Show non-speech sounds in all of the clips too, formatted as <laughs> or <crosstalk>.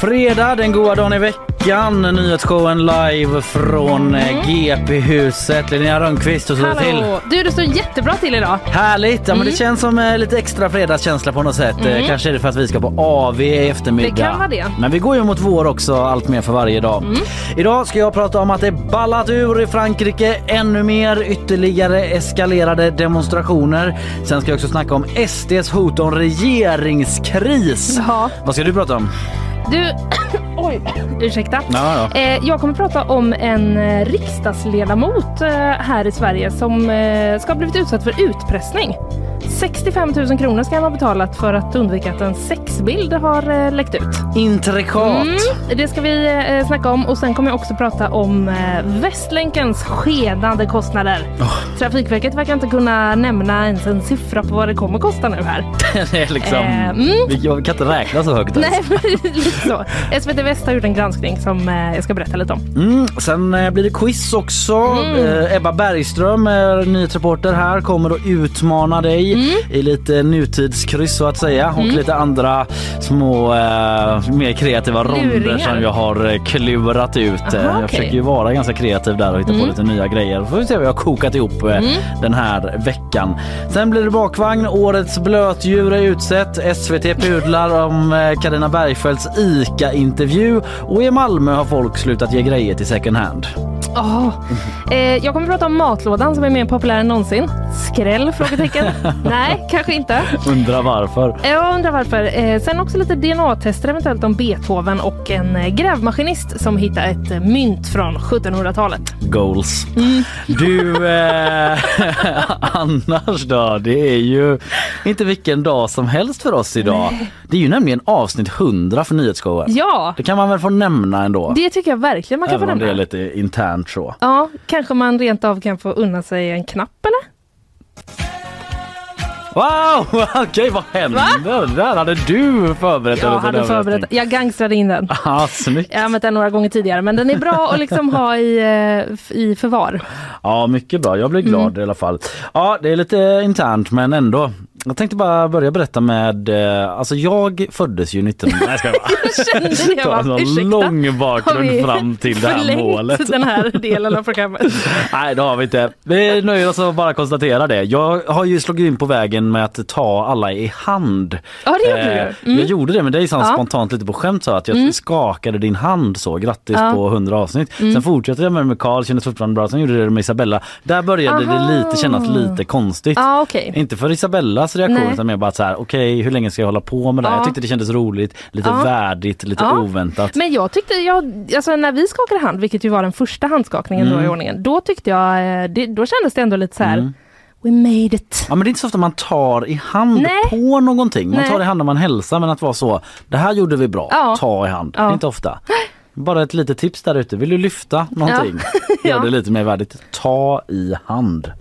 Fredag, den goda dagen i veckan. Nyhetsshowen live från mm. GP-huset. Linnea Rönnqvist, hur står det till? Du, det står jättebra till idag. Härligt! Ja, mm. men det känns som eh, lite extra fredagskänsla på något sätt. Mm. Kanske är det för att vi ska på AV i eftermiddag. Det kan vara det. Men vi går ju mot vår också, allt mer för varje dag. Mm. Idag ska jag prata om att det ballat ur i Frankrike ännu mer, ytterligare eskalerade demonstrationer. Sen ska jag också snacka om SDs hot om regeringskris. Ja. Vad ska du prata om? Du, <coughs> oj, <coughs> ursäkta. Ja, ja. Eh, jag kommer prata om en eh, riksdagsledamot eh, här i Sverige som ska ha blivit utsatt för utpressning. 65 000 kronor ska han ha betalat för att undvika att en sexbild har eh, läckt ut. Intrikat! Mm, det ska vi eh, snacka om och sen kommer jag också prata om eh, Västlänkens skenande kostnader. Oh. Trafikverket verkar inte kunna nämna ens en siffra på vad det kommer kosta nu här. <laughs> det är liksom, eh, mm. Jag kan inte räkna så högt. Nej, <laughs> lite så. SVT Väst har gjort en granskning som jag ska berätta lite om. Mm, sen blir det quiz också. Mm. Ebba Bergström, nyhetsreporter här, kommer att utmana dig mm. i lite nutidskryss så att säga och mm. lite andra små äh, mer kreativa ronder som jag har eh, klurat ut. Aha, jag okay. försöker ju vara ganska kreativ där och hitta mm. på lite nya grejer. Får vi se vad jag har kokat ihop eh, mm. den här veckan. Sen blir det bakvagn. Årets blötdjur är utsett. SVT pudlar om Karina Bergfeldts ICA-intervju och i Malmö har folk slutat ge grejer till second hand. Oh. Eh, jag kommer att prata om matlådan som är mer populär än någonsin. Skräll? Frågetecken. <laughs> Nej, kanske inte. Undrar varför. Jag undrar varför. Eh, sen också lite DNA-tester eventuellt om Beethoven och en eh, grävmaskinist som hittar ett eh, mynt från 1700-talet. Goals. Mm. Du, eh, <laughs> annars då? Det är ju inte vilken dag som helst för oss idag. Nej. Det är ju nämligen avsnitt 100 för nyhetsshowen. Ja. Det kan man väl få nämna ändå. Det tycker jag verkligen man kan Även få nämna. Även om det är lite internt så. Ja, kanske man rent av kan få unna sig en knapp eller? Wow, <laughs> okej okay, vad hände? Där hade du förberett Jag hade förberett. Jag gangstrade in den. Ah, snyggt. Jag har använt den några gånger tidigare men den är bra att liksom ha i, eh, i förvar. Ja mycket bra, jag blir glad mm. i alla fall. Ja det är lite internt men ändå. Jag tänkte bara börja berätta med, eh, alltså jag föddes ju 19... Nej jag bara. <laughs> jag kände det, jag bara, en lång bakgrund fram till det här målet. den här <laughs> delen av programmet? Nej det har vi inte. Vi nöjer oss att bara konstatera det. Jag har ju slagit in på vägen med att ta alla i hand. Ja det gjorde eh, du. Mm. Jag gjorde det men det är ja. spontant lite på skämt så att jag mm. skakade din hand så. Grattis ja. på 100 avsnitt. Mm. Sen fortsatte jag med det med Karl, kändes fortfarande bra. Sen gjorde jag det med Isabella. Där började Aha. det lite kännas lite konstigt. Ah, okay. Inte för Isabella deras reaktion Nej. utan mer bara så här okej okay, hur länge ska jag hålla på med det här? Ja. Jag tyckte det kändes roligt, lite ja. värdigt, lite ja. oväntat. Men jag tyckte, jag, alltså när vi skakade hand, vilket ju var den första handskakningen mm. då i mm. ordningen, då tyckte jag, eh, det, då kändes det ändå lite så här mm. We made it. Ja men det är inte så ofta man tar i hand Nej. på någonting. Man Nej. tar i hand när man hälsar men att vara så, det här gjorde vi bra, ja. ta i hand. Det är inte ofta. Bara ett litet tips där ute. Vill du lyfta någonting? Ja. <laughs> Gör det lite mer värdigt. Ta i hand.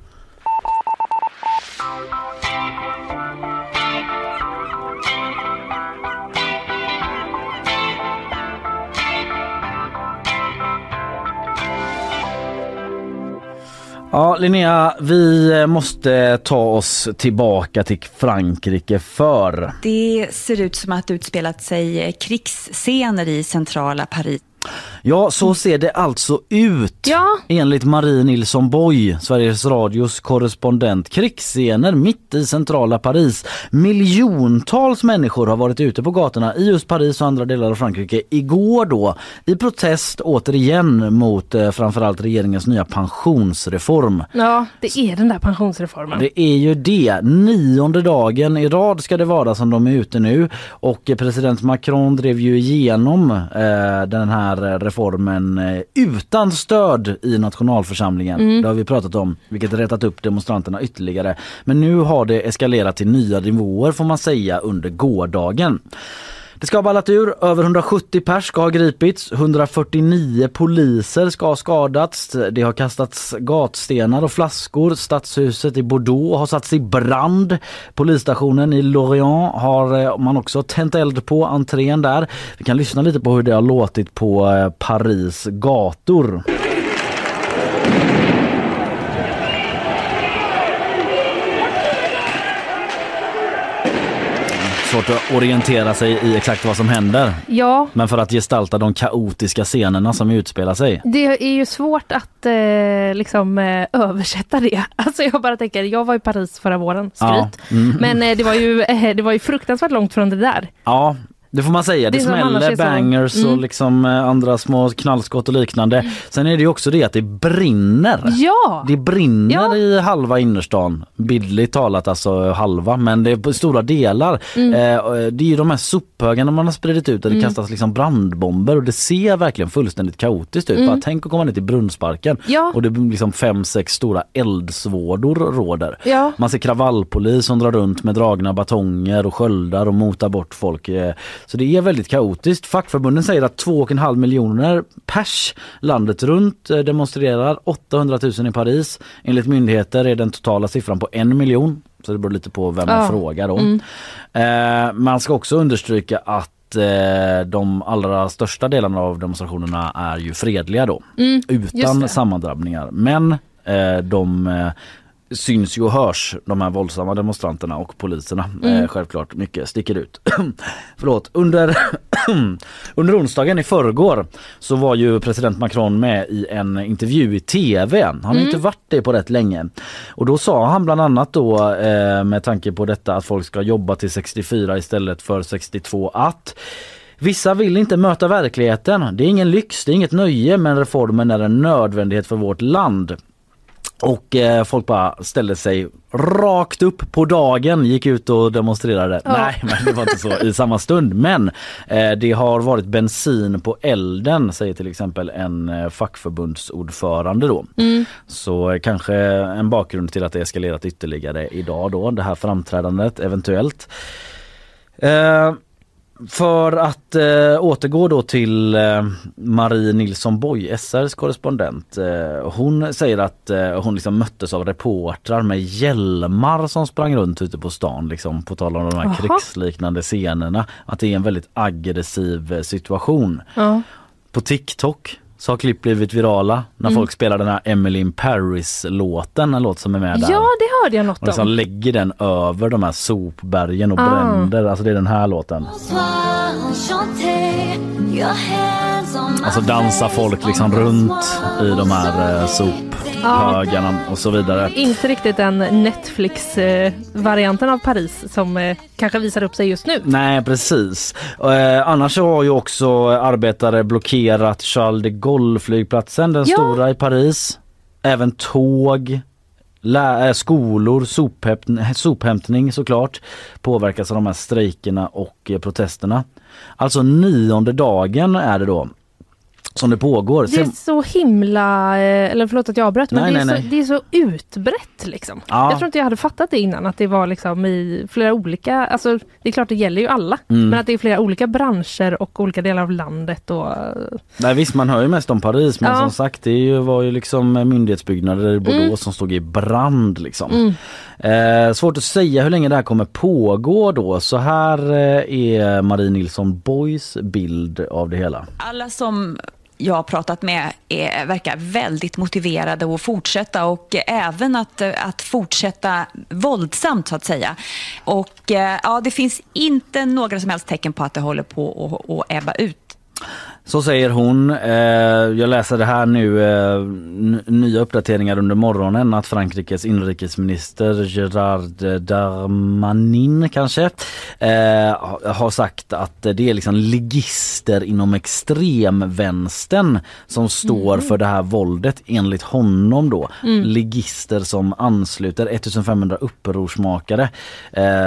Ja, Linnea, vi eh, måste ta oss tillbaka till Frankrike för... Det ser ut som att det utspelat sig eh, krigsscener i centrala Paris. Ja, så ser det alltså ut ja. enligt Marie Nilsson Boy, Sveriges Radios korrespondent. Krigsscener mitt i centrala Paris. Miljontals människor har varit ute på gatorna i just Paris och andra delar av Frankrike igår då i protest återigen mot eh, framförallt regeringens nya pensionsreform. Ja, det är den där pensionsreformen. Det är ju det. Nionde dagen i rad ska det vara som de är ute nu och president Macron drev ju igenom eh, den här reformen eh, utan stöd i nationalförsamlingen. Mm. Det har vi pratat om, vilket rättat upp demonstranterna ytterligare. Men nu har det eskalerat till nya nivåer får man säga under gårdagen. Det ska ha ballat ur. Över 170 pers ska ha gripits. 149 poliser ska ha skadats. Det har kastats gatstenar och flaskor. Stadshuset i Bordeaux har satts i brand. Polisstationen i Lorient har eh, man också tänt eld på entrén där. Vi kan lyssna lite på hur det har låtit på eh, Paris gator. Svårt att orientera sig i exakt vad som händer. Ja, Men för att gestalta de kaotiska scenerna som utspelar sig. det är ju svårt att eh, liksom eh, översätta det. <laughs> Alltså jag bara tänker, jag var i Paris förra våren, skryt. Ja, mm. Men eh, det, var ju, eh, det var ju fruktansvärt långt från det där. Ja, det får man säga. Det, Det smäller bangers och Mm. liksom eh, andra små knallskott och liknande. Sen är det ju också det att det brinner. Ja! Det brinner Ja. i halva innerstan. Bildligt talat alltså halva men det är stora delar. Mm. Eh, och det är de här sophögarna man har spridit ut där det kastas liksom brandbomber och det ser verkligen fullständigt kaotiskt ut. Bara tänk att komma ner till Brunnsparken Mm. Ja. och det är liksom fem, sex stora eldsvådor råder. Man ser kravallpolis som drar runt med dragna batonger och sköldar och motar bort folk. eh, Så det är väldigt kaotiskt. Fackförbunden säger att 2,5 miljoner pers landet runt eh, demonstrerar. 800 000 i Paris. Enligt myndigheter är den totala siffran på en miljon. Så det beror lite på vem man Ja. frågar då. Eh, Man ska också understryka att eh, de allra största delarna av demonstrationerna är ju fredliga då. Mm, utan sammandrabbningar. Men eh, de syns ju och hörs de här våldsamma demonstranterna och poliserna. Mm. Eh, självklart mycket sticker ut. <clears throat> Förlåt. Under, <clears throat> under onsdagen i förrgår så var ju president Macron med i en intervju i tv. Han har Mm. inte varit det på rätt länge. Och då sa han bland annat då eh, med tanke på detta att folk ska jobba till 64 istället för 62 att Vissa vill inte möta verkligheten. Det är ingen lyx, det är inget nöje men reformen är en nödvändighet för vårt land. Och eh, folk bara ställde sig rakt upp på dagen, gick ut och demonstrerade. Ja. Nej, men det var inte så i samma stund. Men eh, det har varit bensin på elden, säger till exempel en eh, fackförbundsordförande då. Så eh, kanske en bakgrund till att det eskalerat ytterligare idag då, det här framträdandet eventuellt. För att eh, återgå då till eh, Marie Nilsson Boy, SRs korrespondent. Eh, hon säger att eh, hon liksom möttes av reportrar med hjälmar som sprang runt ute på stan liksom, på tal om de här Jaha. krigsliknande scenerna. Att det är en väldigt aggressiv eh, situation. Ja. På TikTok så har klipp blivit virala när folk spelar den här Emily in Paris-låten, en låt som är med där. ja, det hörde jag något Och liksom om. lägger den över de här sopbergen och Ah. bränder. Alltså det är den här låten. Alltså dansar folk liksom runt i de här eh, sophögarna och så vidare. Inte riktigt den Netflix-varianten av Paris som eh, kanske visar upp sig just nu. Nej precis. Eh, annars har ju också arbetare blockerat Charles de Gaulle flygplatsen, den Ja. stora i Paris. Även tåg, lä- eh, skolor, sophämt- sophämtning såklart påverkas av de här strejkerna och eh, protesterna. Alltså nionde dagen är det då som det pågår. Det är Sen- så himla, eh, eller förlåt att jag avbröt, men Nej, det, är nej, så, nej. det är så utbrett liksom. Ja. Jag tror inte jag hade fattat det innan att det var liksom i flera olika, alltså det är klart det gäller ju alla, Mm. men att det är flera olika branscher och olika delar av landet och Nej visst man hör ju mest om Paris men Ja. som sagt det var ju liksom myndighetsbyggnader i Bordeaux som stod i brand liksom. Eh, svårt att säga hur länge det här kommer pågå då. Så här eh, är Marie Nilsson Boys bild av det hela. Alla som jag har pratat med är, verkar väldigt motiverade att fortsätta och även att, att fortsätta våldsamt så att säga. Och eh, ja, det finns inte några som helst tecken på att det håller på att ebba ut. Så säger hon. Eh, jag läser det här nu, eh, nya uppdateringar under morgonen att Frankrikes inrikesminister Gerard Darmanin kanske eh, ha- har sagt att det är liksom ligister inom extremvänstern som står för det här våldet enligt honom då. Ligister som ansluter 1500 upprorsmakare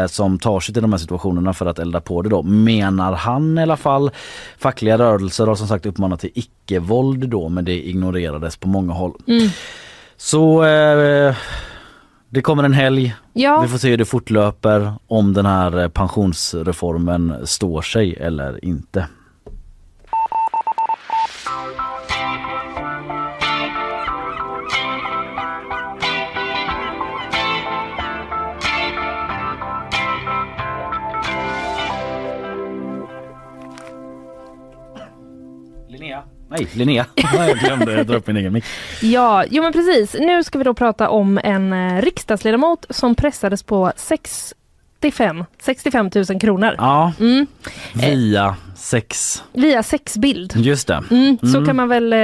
som tar sig till de här situationerna för att elda på det då menar han i alla fall. Fackliga rörelser har som sagt uppmanat till icke-våld då men det ignorerades på många håll. Så eh, Det kommer en helg. Ja, Vi får se hur det fortlöper om den här eh, pensionsreformen står sig eller inte. Nej, Linnea. <laughs> Jag glömde dra upp min egen mick. ja, jo men precis. Nu ska vi då prata om en eh, riksdagsledamot som pressades på 65, 65 000 kronor. Ja, Mm. via sex. Via sexbild. Just det. Mm, så Mm. kan man väl eh,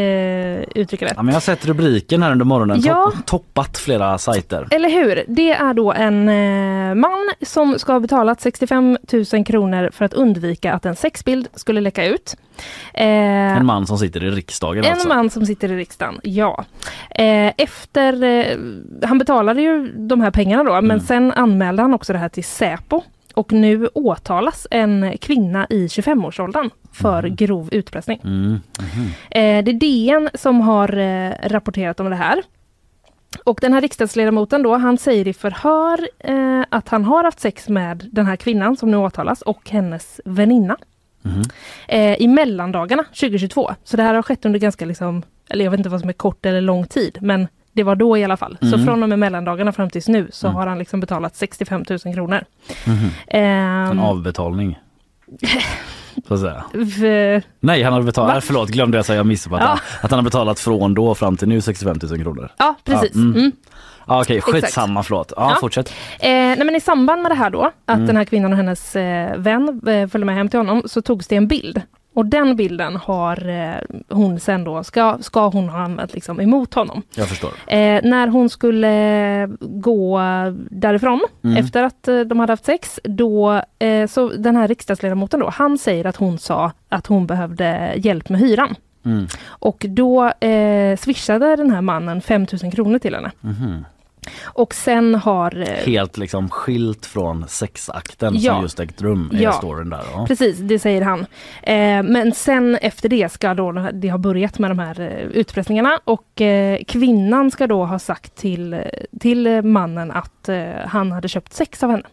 eh, uttrycka det. Ja, men jag har sett rubriken här under morgonen. Ja. Topp, toppat flera sajter. Eller hur? Det är då en eh, man som ska ha betalat 65 000 kronor för att undvika att en sexbild skulle läcka ut. Eh, En man som sitter i riksdagen En alltså. man som sitter i riksdagen, ja. Eh, efter, eh, han betalade ju de här pengarna då, Mm. men sen anmälde han också det här till Säpo. Och nu åtalas en kvinna i 25-årsåldern för grov utpressning. Mm. Eh, det är DN som har eh, rapporterat om det här. Och den här riksdagsledamoten då, han säger i förhör eh, att han har haft sex med den här kvinnan som nu åtalas och hennes väninna. Eh, I mellandagarna 2022. Så det här har skett under ganska liksom, eller jag vet inte vad som är kort eller lång tid, men det var då i alla fall. Så Mm. från och med mellandagarna fram tills nu så Mm. har han liksom betalat 65 000 kronor. Mhm. Ehm, En avbetalning. <laughs> Så att säga. Nej han har betalat, Va? äh, förlåt glömde jag säga, jag missade Ja. att, att han har betalat från då fram till nu 65 000 kronor. ja, precis. Ja, Ja, Okej Exakt. skitsamma förlåt. Ja, Ja. fortsätt. Eh, nej men I samband med det här då, att Mm. den här kvinnan och hennes eh, vän eh, följde med hem till honom, så togs det en bild. Och den bilden har eh, hon sen då, ska, ska hon ha använt liksom emot honom. Jag förstår. Eh, när hon skulle gå därifrån Mm. efter att eh, de hade haft sex, då, så den här riksdagsledamoten då, han säger att hon sa att hon behövde hjälp med hyran. Mm. Och då eh, swishade den här mannen 5 000 kronor till henne. Mhm. Och sen har... Eh, Helt liksom skilt från sexakten Ja. som just ägt rum i Ja. storyn där. Ja. Precis, det säger han. Eh, men sen efter det ska då det ha börjat med de här eh, utpressningarna och eh, kvinnan ska då ha sagt till, eh, till mannen att eh, han hade köpt sex av henne.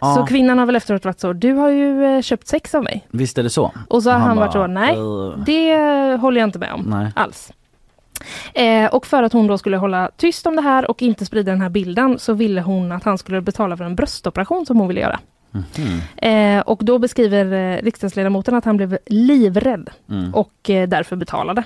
Ja, Så kvinnan har väl efteråt varit så, du har ju eh, köpt sex av mig. Visst är det så? Och så har han, varit så, nej "Eh, det håller jag inte med om Nej. alls. Eh, och för att hon då skulle hålla tyst om det här och inte sprida den här bilden så ville hon att han skulle betala för en bröstoperation som hon ville göra. Mhm. Eh, och då beskriver eh, riksdagsledamoten att han blev livrädd Mm. och eh, därför betalade.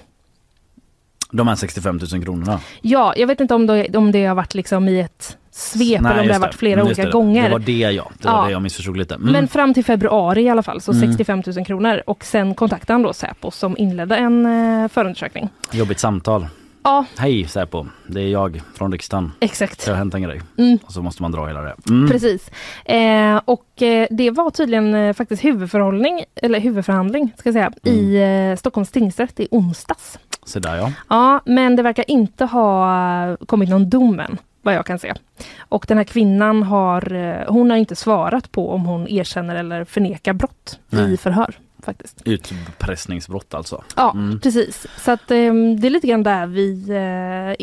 De här 65 000 kronorna. Ja, jag vet inte om det, om det har varit liksom i ett svep eller om det har varit flera Mm, olika det. gånger. Det var det ja, det var Ja. det jag missförstod lite. Mm. Men fram till februari i alla fall, så Mm. 65 000 kronor. Och sen kontaktade han då Säpo som inledde en eh, förundersökning. Jobbigt samtal. Ja, Hej Säpo, det är jag från riksdagen. exakt. Det har hänt en grej. Mm. Och så måste man dra hela det. Mm. Precis. Eh, och eh, det var tydligen eh, faktiskt huvudförhållning, eller huvudförhandling ska jag säga, Mm. i Stockholms tingsrätt i onsdags. Så där ja. Ja, men det verkar inte ha kommit någon dom än, vad jag kan se. Och den här kvinnan har, eh, hon har inte svarat på om hon erkänner eller förnekar brott Nej. i förhör. faktiskt. Utpressningsbrott alltså. Ja, Mm. precis. Så att, eh, det är lite grann där vi eh,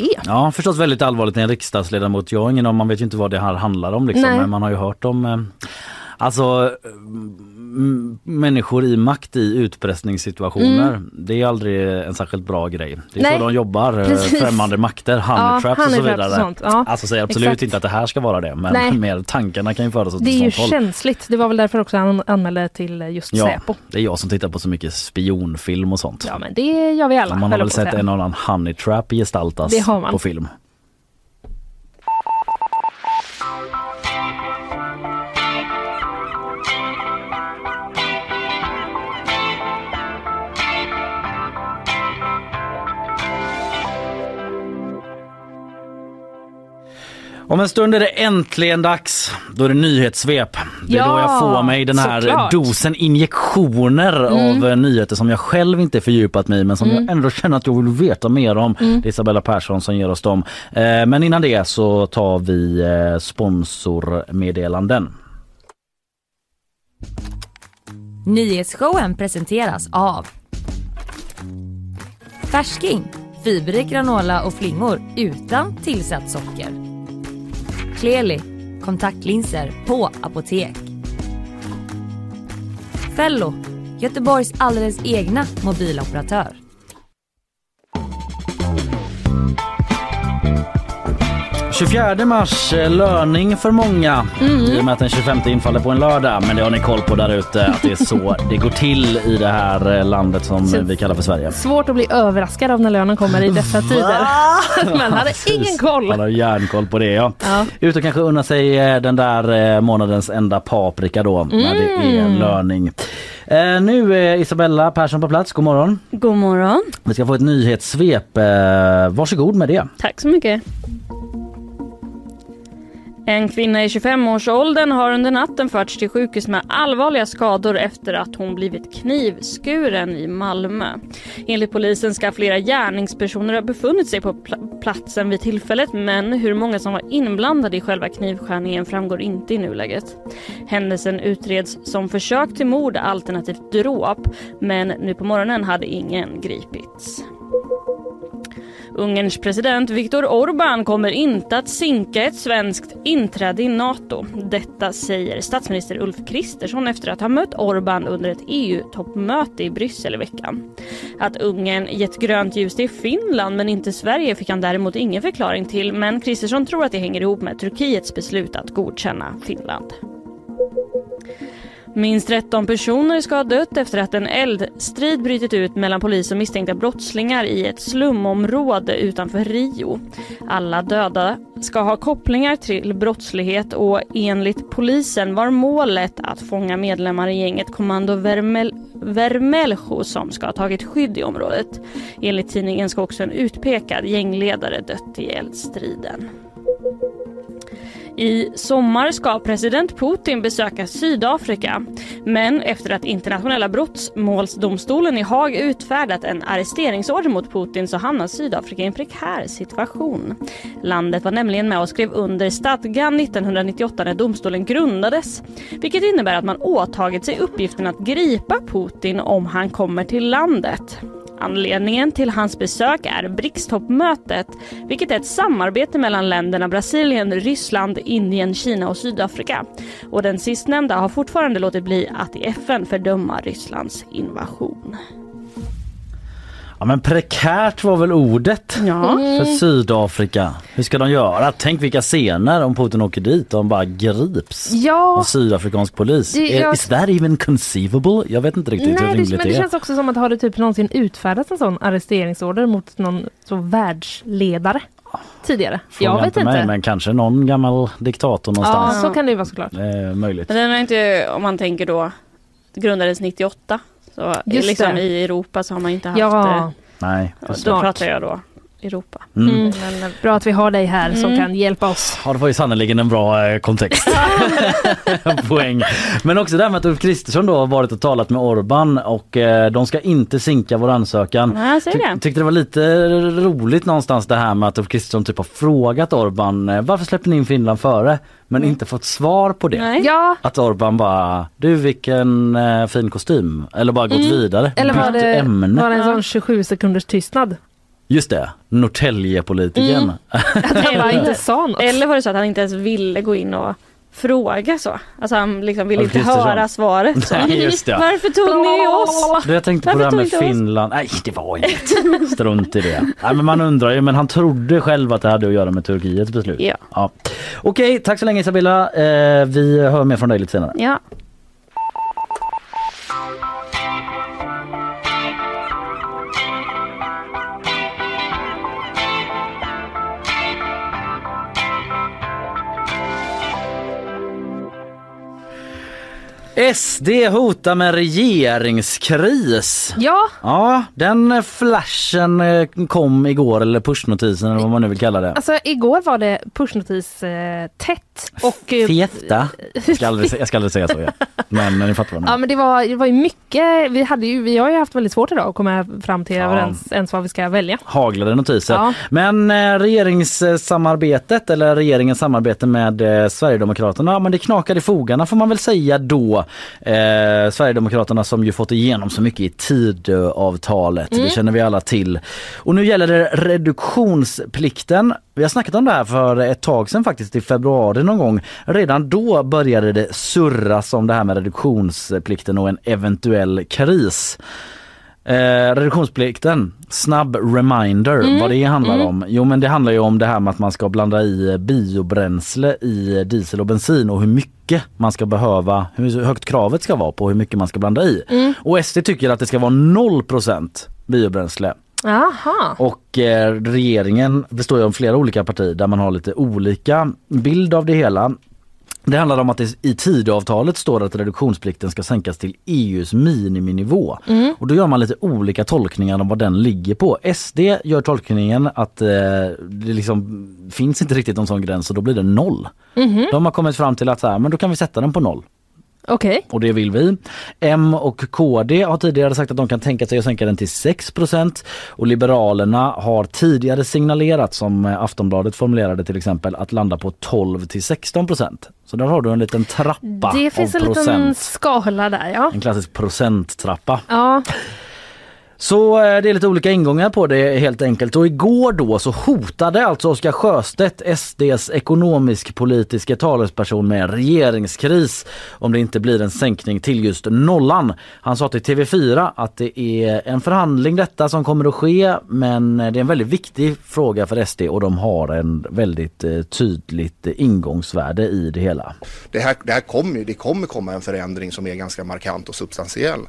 är. Ja förstås väldigt allvarligt när en riksdagsledamot, jag har ingen om, man vet ju inte vad det här handlar om liksom, Nej. men man har ju hört om eh, Alltså m- människor i makt i utpressningssituationer. Det är aldrig en särskilt bra grej. Det är Mm. Nej, så de jobbar, eh, precis. främmande makter, honey Ja, och så vidare. och sånt, ja. Alltså säger absolut Exakt. inte att det här ska vara det men Nej. <laughs> mer tankarna kan ju föras åt Det är ju sånt håll. känsligt. Det var väl därför också han anmälde till just Ja, Säpo. det är jag som tittar på så mycket spionfilm och sånt. Ja men det gör vi alla. man har väl sett en och annan honey trap gestaltas på film. Om en stund är det äntligen dags. Då är det nyhetssvep. Det är då Ja, jag får mig den här såklart. Mm. dosen injektioner av eh, nyheter som jag själv inte fördjupat mig i men som jag ändå känner att jag vill veta mer om. Mm. Det är Isabella Persson som ger oss dem. Eh, Men innan det så tar vi eh, sponsormeddelanden. Nyhetsshowen presenteras av Färsking, fiberrik granola och flingor utan tillsatt socker. Kleli, kontaktlinser på apotek. Fello, Göteborgs alldeles egna mobiloperatör. 24 mars, eh, löning för många Mm. i och med att den 25 infaller på en lördag. Men det har ni koll på där ute att det är så <laughs> det går till i det här eh, landet som Så- vi kallar för Sverige. Svårt att bli överraskad av när lönen kommer i dessa tider. <laughs> Man hade ingen koll. Man har järnkoll på det ja. Ja. Ut och kanske unna sig eh, den där månadens enda paprika då när det är Mm. löning. Eh, nu är Isabella Persson på plats, god morgon. God morgon. Vi ska få ett nyhetssvep. Eh, varsågod med det. Tack så mycket. En kvinna i 25-årsåldern har under natten förts till sjukhus med allvarliga skador efter att hon blivit knivskuren i Malmö. Enligt polisen ska flera gärningspersoner ha befunnit sig på pl- platsen vid tillfället men hur många som var inblandade i själva knivskärningen framgår inte i nuläget. Händelsen utreds som försök till mord alternativt dråp men nu på morgonen hade ingen gripits. Ungerns president Viktor Orbán kommer inte att sinka ett svenskt inträde i Nato. Detta säger statsminister Ulf Kristersson efter att ha mött Orbán under ett EU-toppmöte i Bryssel i veckan. Att Ungern gett grönt ljus till Finland men inte Sverige fick han däremot ingen förklaring till men Kristersson tror att det hänger ihop med Turkiets beslut att godkänna Finland. Minst 13 personer ska ha dött efter att en eldstrid brutit ut mellan polis och misstänkta brottslingar i ett slumområde utanför Rio. Alla döda ska ha kopplingar till brottslighet och enligt polisen var målet att fånga medlemmar i gänget Kommando Vermel Vermelho som ska ha tagit skydd i området. Enligt tidningen ska också en utpekad gängledare dött i eldstriden. I sommar ska president Putin besöka Sydafrika. Men efter att internationella brottmålsdomstolen i Haag utfärdat en arresteringsorder mot Putin så hamnar Sydafrika i en prekär situation. Landet var nämligen med och skrev under stadgan 1998 när domstolen grundades. Vilket innebär att man åtagit sig uppgiften att gripa Putin om han kommer till landet. Anledningen till hans besök är BRICS-toppmötet, vilket är ett samarbete mellan länderna Brasilien, Ryssland, Indien, Kina och Sydafrika. Och den sistnämnda har fortfarande låtit bli att i FN fördöma Rysslands invasion. Ja men prekärt var väl ordet Ja. för Sydafrika. Hur ska de göra? Tänk vilka scener om Putin åker dit och de bara grips av Ja, sydafrikansk polis. Det- Är- jag- Is that even conceivable? Jag vet inte riktigt hur nej, det, rimligt men det det är. känns också som att har det typ någonsin utfärdats en sån arresteringsorder mot någon så världsledare tidigare? Fråga jag vet inte. Mig, men kanske någon gammal diktator Ja, någonstans. så kan det ju vara såklart. Det är möjligt. Men den är inte, om man tänker då, grundades 98. Så Just liksom det. i Europa så har man inte haft Ja, det. Nej, Och just Då pratar jag då Europa. Mm. mm. Men, bra att vi har dig här som Mm. kan hjälpa oss. Ja det var ju sannerligen en bra eh, kontext. <laughs> <laughs> Poäng. Men också det här med att Ulf Kristersson då har varit och talat med Orban och eh, de ska inte sinka vår ansökan. Nej, Ty- det. tyckte det var lite roligt någonstans det här med att Ulf Kristersson typ har frågat Orban eh, varför släpper ni in Finland före? Men inte fått svar på det. Nej. Att Orban bara, du vilken eh, fin kostym. Eller bara gått vidare. Mm. eller var Bytt det, ämne. var det en sån 27 sekunders tystnad? Just det, Norrtäljepolitikern. Mm. <laughs> Att han bara inte sa något. Eller var det så att han inte ens ville gå in och fråga så? Alltså han liksom ville inte höra svaret. Så. Nej, just det. <laughs> Varför tog ni oss? Jag tänkte på Varför det här med inte oss? Finland. Nej det var <laughs> inget. Strunt i det. Nej, men man undrar ju men han trodde själv att det hade att göra med Turkiets beslut. Ja. Okej tack så länge Isabella. Eh, vi hör mer från dig lite senare. Ja. SD hotar med regeringskris. Ja, Ja, den flashen eh, kom igår eller pushnotisen eller vad man nu vill kalla det. alltså igår var det pushnotis eh, tätt och eh, Fiesta. Jag ska aldrig, jag ska aldrig säga så. Ja. Men ni fattar vad jag Ja men det var, det var ju mycket, vi, hade ju, vi har ju haft väldigt svårt idag att komma fram till Ja. överens ens vad vi ska välja. Haglade notiser. Ja. Men eh, regeringssamarbetet eller regeringens samarbete med eh, Sverigedemokraterna, men det knakade i fogarna får man väl säga då Eh, Sverigedemokraterna som ju fått igenom så mycket i Tidöavtalet. Det känner vi alla till. Och nu gäller det reduktionsplikten. Vi har snackat om det här för ett tag sedan faktiskt i februari någon gång. Redan då började det surras om det här med reduktionsplikten och en eventuell kris. Eh, reduktionsplikten, snabb reminder vad det handlar om. Jo men det handlar ju om det här med att man ska blanda i biobränsle i diesel och bensin och hur mycket man ska behöva, hur högt kravet ska vara på hur mycket man ska blanda i. Och SD tycker att det ska vara 0% biobränsle. Aha. Och eh, regeringen består ju av flera olika partier där man har lite olika bild av det hela. Det handlar om att det i Tidöavtalet står att reduktionsplikten ska sänkas till EUs miniminivå. Och då gör man lite olika tolkningar om vad den ligger på. SD gör tolkningen att eh, det liksom finns inte riktigt någon sån gräns och då blir det noll. De har kommit fram till att så här, men då kan vi sätta den på noll. Okej. Och det vill vi. M och KD har tidigare sagt att de kan tänka sig att sänka den till 6 och Liberalerna har tidigare signalerat som eh, Aftonbladet formulerade till exempel att landa på 12 till 16% Så där har du en liten trappa Det finns en liten procent. skala där ja. En klassisk procenttrappa. Ja, så eh, det är lite olika ingångar på det helt enkelt. Och igår då så hotade alltså Oskar Sjöstedt, SDs ekonomisk-politiska talesperson med regeringskris om det inte blir en sänkning till just nollan. Han sa till TV4 att det är en förhandling detta som kommer att ske men eh, det är en väldigt viktig fråga för SD och de har en väldigt eh, tydligt ingångsvärde i det hela. det här, det här kommer, ju- det kommer komma en förändring som är ganska markant och substantiell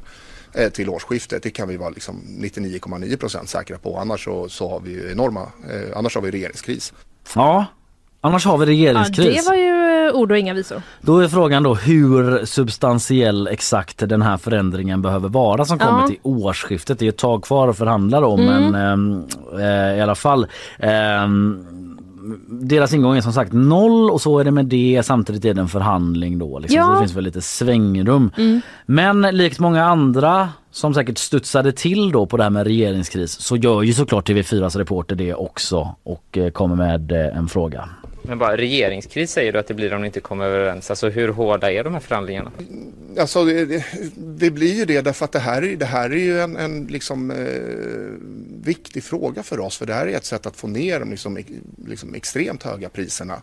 till årsskiftet. Det kan vi vara liksom 99,9 procent säkra på. Annars så, så har vi ju enorma, eh, annars har vi regeringskris. Ja, annars har vi ja regeringskris. det var ju eh, ord och inga visor. Då är frågan då hur substantiell exakt den här förändringen behöver vara som kommer Ja. till årsskiftet. Det är ett tag kvar att förhandla om men ehm, eh, i alla fall. ehm, deras ingång är som sagt noll och så är det med det. Samtidigt är det en förhandling då. Liksom, Ja. Så det finns väl lite svängrum. Men likt många andra som säkert studsade till då på det här med regeringskris så gör ju såklart TV4s reporter det också och eh, kommer med eh, en fråga. Men bara regeringskris säger du att det blir om ni inte kommer överens. Alltså hur hårda är de här förhandlingarna? Alltså det, det, det blir ju det därför att det här, är- det här är ju en, en liksom, eh, viktig fråga för oss. För det här är ett sätt att få ner de liksom, liksom extremt höga priserna.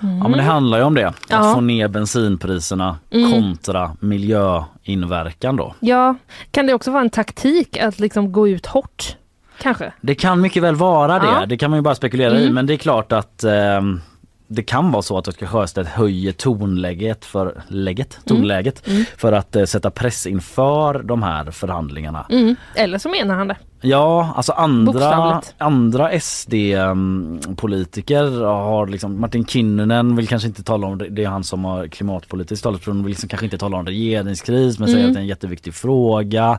Ja men det handlar ju om det. Att Ja. Mm. få ner bensinpriserna kontra miljöinverkan då. Ja, kan det också vara en taktik att liksom gå ut hårt? Kanske? Det kan mycket väl vara det. Ja. Mm. Det kan man ju bara spekulera i men det är klart att ehm, det kan vara så att Oskar Sjöstedt höjer tonläget för, läget, Mm. tonläget för att eh, sätta press inför de här förhandlingarna. Mm. Eller så menar han det. Ja, alltså andra, andra SD-politiker har liksom, Martin Kinnunen vill kanske inte tala om det, det är han som har klimatpolitisk talesperson, vill liksom kanske inte tala om regeringskris men Mm. säger att det är en jätteviktig fråga.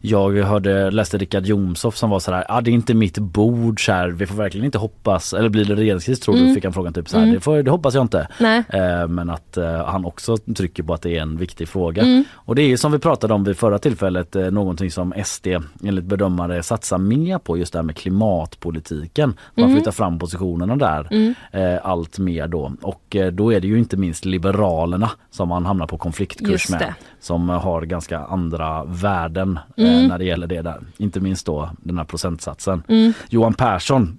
Jag hörde, läste Richard Jomshof som var så här, ah, det är inte mitt bord så här, vi får verkligen inte hoppas, eller blir det regeringskris tror Mm. du? Fick han frågan typ så här, det, får, det hoppas jag inte. Eh, men att eh, han också trycker på att det är en viktig fråga. Mm. Och det är ju som vi pratade om vid förra tillfället eh, någonting som SD enligt bedömare satsar mer på just det här med klimatpolitiken. Man Mm. flyttar fram positionerna där eh, allt mer då. Och eh, då är det ju inte minst Liberalerna som man hamnar på konfliktkurs med. Som har ganska andra värden eh, Mm. när det gäller det där. Inte minst då den här procentsatsen. Mm. Johan Persson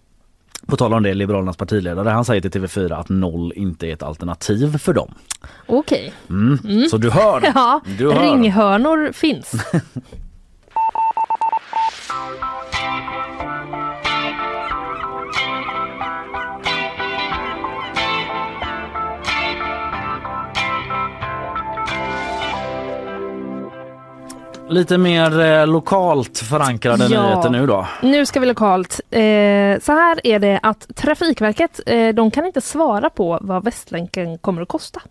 på tal om det, Liberalernas partiledare, han säger till TV4 att noll inte är ett alternativ för dem. Okej. Mm. Så du hör! <laughs> Ja, Du hör. ringhörnor finns. <laughs> Thank you. Lite mer eh, lokalt förankrade Ja. nyheter nu då. Nu ska vi lokalt. Eh, så här är det att Trafikverket, eh, de kan inte svara på vad Västlänken kommer att kosta.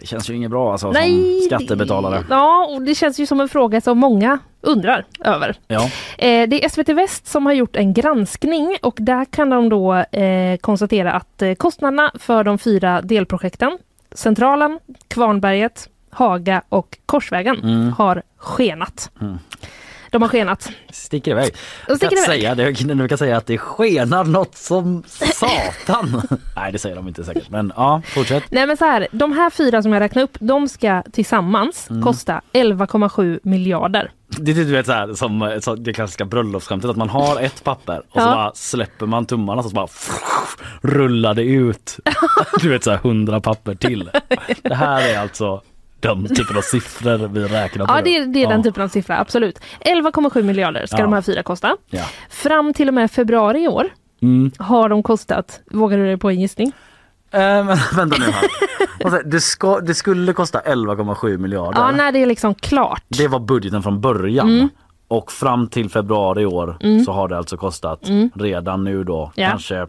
Det känns ju inget bra alltså som skattebetalare. Ja, och det känns ju som en fråga som många undrar över. Ja. Eh, det är SVT Väst som har gjort en granskning och där kan de då eh, konstatera att eh, kostnaderna för de fyra delprojekten Centralen, Kvarnberget, Haga och Korsvägen Mm. har skenat. Mm. De har skenat. Sticker iväg. De sticker jag iväg. Säga det, nu kan säga att det skenar något som satan. <laughs> Nej det säger de inte säkert men ja fortsätt. Nej men så här, de här fyra som jag räknar upp, de ska tillsammans Mm. kosta 11,7 miljarder. Det är du vet så här, som så det klassiska bröllopsskämtet att man har ett papper och så Ja. bara släpper man tummarna så bara rullar det ut. <laughs> Du vet så här hundra papper till. <laughs> Det här är alltså de typen av siffror vi räknar på. Ja det är, det är den typen av siffra, absolut. 11,7 miljarder ska Ja. de här fyra kosta. Ja. Fram till och med februari i år Mm. har de kostat, vågar du dig på en gissning? Men, <laughs> vänta nu här. Alltså, det, ska, det skulle kosta 11,7 miljarder. Ja, när det är liksom klart. Det var budgeten från början. Mm. Och fram till februari i år så har det alltså kostat redan nu då Mm. Ja. kanske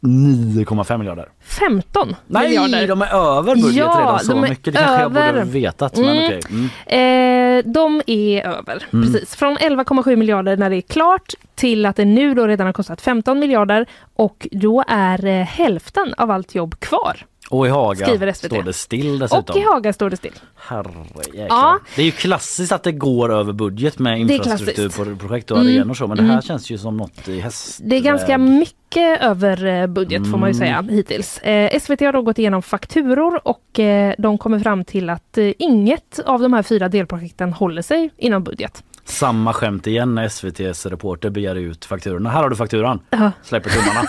9,5 miljarder. 15 Nej, miljarder. de är över budget Ja, redan så de är mycket. Det kanske jag borde över. ha vetat. Men Mm. okej. Mm. Eh, de är över. Precis. Från 11,7 miljarder när det är klart till att det nu då redan har kostat 15 miljarder och då är eh, hälften av allt jobb kvar. Och i Haga Skriver SVT. står det still dessutom. Och i Haga står det still. Herrejäklar. Ja. Det är ju klassiskt att det går över budget med infrastrukturprojekt och Mm. arenor och så men det här Mm. känns ju som något i häst. Det är ganska mycket över eh, budget får man ju Mm. säga hittills. Eh, SVT har då gått igenom fakturor och eh, de kommer fram till att eh, inget av de här fyra delprojekten håller sig inom budget. Samma skämt igen när SVTs reporter begär ut fakturorna. Här har du fakturan. Ja. Släpper tummarna.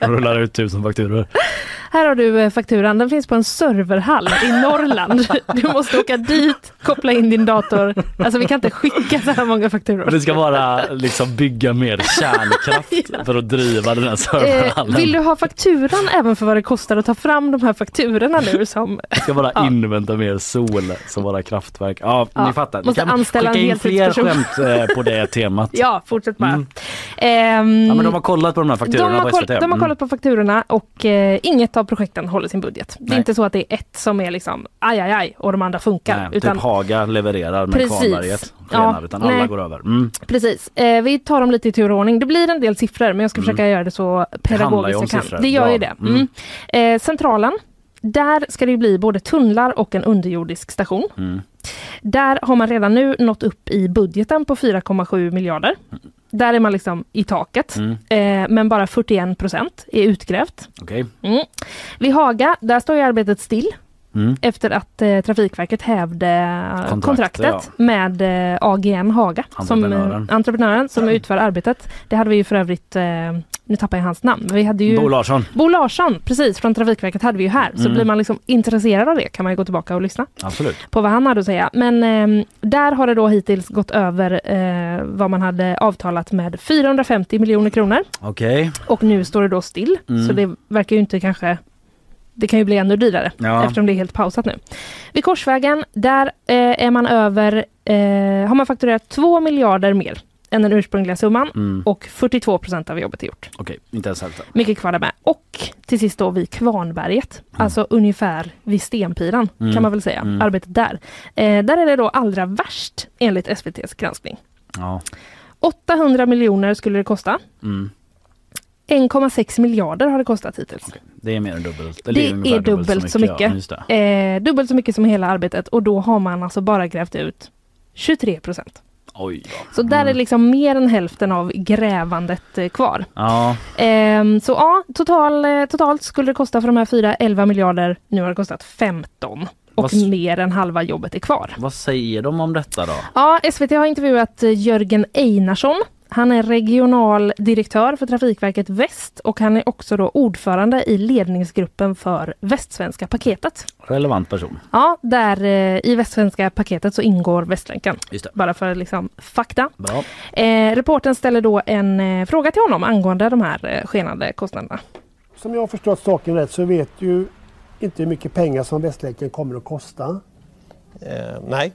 <laughs> Rullar ut tusen fakturor. Här har du eh, fakturan, den finns på en serverhall i Norrland. Du måste åka dit, koppla in din dator. Alltså vi kan inte skicka så här många fakturor. Det ska vara liksom bygga mer kärnkraft <laughs> för att driva den här Eh, serverhallen. vill du ha fakturan även för vad det kostar att ta fram de här fakturorna nu som Det ska bara Ja. invänta mer sol som våra kraftverk. Ja, Ja, ni fattar. Måste anställa skicka in fler skämt eh, på det temat. <laughs> Ja, fortsätt bara. Mm. Ehm, Ja, men de har kollat på de här de, fakturorna har på SVT. de har Mm. kollat på fakturorna och eh, inget av projekten håller sin budget. Det är Nej. inte så att det är ett som är liksom aj, aj, aj och de andra funkar. Nej, utan, typ Haga levererar men Precis. Kvarnberget Ja, utan alla nej. går över. Mm. Precis. Eh, vi tar dem lite i tur och ordning. Det blir en del siffror men jag ska försöka göra det så pedagogiskt jag kan. siffror. Det gör ju det. Mm. Eh, centralen, där ska det ju bli både tunnlar och en underjordisk station. Mm. Där har man redan nu nått upp i budgeten på 4,7 miljarder. Där är man liksom i taket. Mm. Eh, men bara 41 procent är utgrävt. Okej. Mm. Vid Haga, där står ju arbetet still Mm. efter att eh, Trafikverket hävde eh, Kontraktet, kontraktet med eh, AGN Haga, som, Entreprenören. eh, entreprenören som utför arbetet. Det hade vi ju för övrigt, eh, nu tappar jag hans namn, men vi hade ju Bo Larsson. Bo Larsson, precis, från Trafikverket hade vi ju här. Så Mm. blir man liksom intresserad av det kan man ju gå tillbaka och lyssna Absolut. på vad han hade att säga. Men eh, där har det då hittills gått över eh, vad man hade avtalat med 450 miljoner kronor. Okej. Och nu står det då still. Mm. Så det verkar ju inte kanske det kan ju bli ännu dyrare Ja. eftersom det är helt pausat nu. Vid Korsvägen, där eh, är man över, eh, har man fakturerat 2 miljarder mer än den ursprungliga summan Mm. och 42 procent av jobbet är gjort. Okej, inte ens hälften. Mycket kvar där med. Och till sist då vid Kvarnberget, alltså ungefär vid Stenpiran Mm. kan man väl säga, Mm. arbetet där. Eh, där är det då allra värst enligt SVTs granskning. Ja. 800 miljoner skulle det kosta. Mm. 1,6 miljarder har det kostat hittills. Det är mer än dubbelt. Det Eller ungefär är dubbelt så mycket. Ja, just det. Eh, dubbelt så mycket som hela arbetet och då har man alltså bara grävt ut 23 procent. Oj då. Så där Mm. är liksom mer än hälften av grävandet eh, kvar. Ja, Ehm, så ja, total, eh, totalt skulle det kosta för de här fyra 11 miljarder. Nu har det kostat 15 och Vad mer än halva jobbet är kvar. vad säger de om detta då? Ja, SVT har intervjuat eh, Jörgen Einarsson. Han är regional direktör för Trafikverket Väst och han är också då ordförande i ledningsgruppen för Västsvenska paketet. Relevant person. Ja, där eh, i Västsvenska paketet så ingår Västlänken. Just det. Bara för liksom fakta. Bra. Eh, reporten ställer då en eh, fråga till honom angående de här eh, skenande kostnaderna. Som jag har förstått saken rätt så vet du inte hur mycket pengar som Västlänken kommer att kosta. Eh, nej,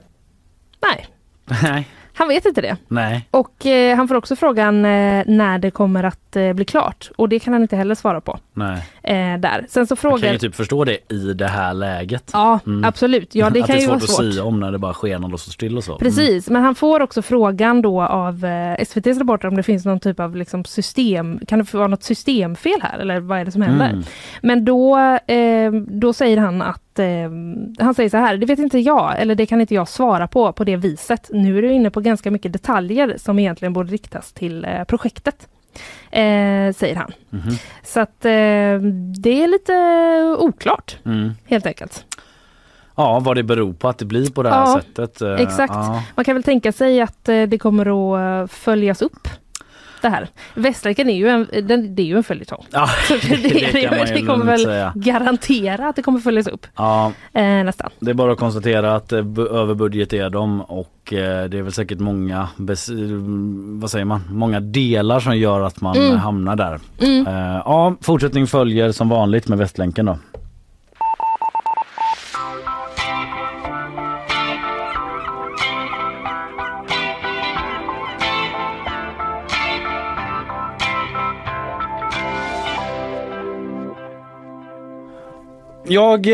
Nej, <laughs> Nej. Han vet inte det. Nej. Och eh, han får också frågan eh, när det kommer att eh, bli klart. Och det kan han inte heller svara på. Nej. Eh, där. Sen så Man kan frågar... ju typ förstå det i det här läget. Ja, Mm. absolut. Ja, <laughs> det att kan det är ju svårt vara svårt. att säga om när det bara skenar och står still och så. Precis, men han får också frågan då av eh, SVTs reporter om det finns någon typ av liksom, system, kan det vara något systemfel här eller vad är det som händer? Mm. Men då, eh, då säger han att eh, han säger så här, det vet inte jag eller det kan inte jag svara på på det viset. Nu är du inne på ganska mycket detaljer som egentligen borde riktas till eh, projektet. Eh, säger han. Mhm. Så att eh, det är lite oklart Mm. helt enkelt. Ja, vad det beror på att det blir på det här Ja, sättet. eh, Exakt. Ja. Man kan väl tänka sig att eh, det kommer att följas upp. Det här. Västlänken är ju en, den, det är ju en följetong. Ja, <laughs> Så det, <laughs> det, ju det kommer väl säga. garantera att det kommer följas upp. Ja, Eh, nästan. det är bara att konstatera att eh, bu- över budget är de och eh, det är väl säkert många, vad säger man, många delar som gör att man Mm. hamnar där. Mm. Eh, ja, fortsättning följer som vanligt med Västlänken då. Jag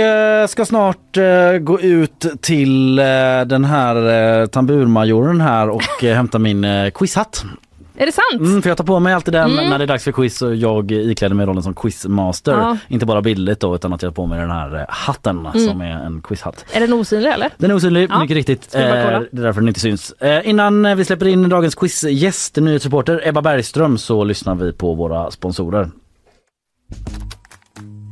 eh, ska snart eh, gå ut till eh, den här tamburmajoren här och hämta min quizhatt. Är det sant? Mm, för jag tar på mig alltid den Mm. när det är dags för quiz och jag ikläder mig rollen som quizmaster. Ja. Inte bara bildligt då utan att jag har på mig den här hatten Mm. som är en quizhatt. Är den osynlig eller? Den är osynlig, Ja. mycket riktigt. Eh, det är därför den inte syns. Eh, innan vi släpper in dagens quizgäst, nyhetsreporter Ebba Bergström, så lyssnar vi på våra sponsorer.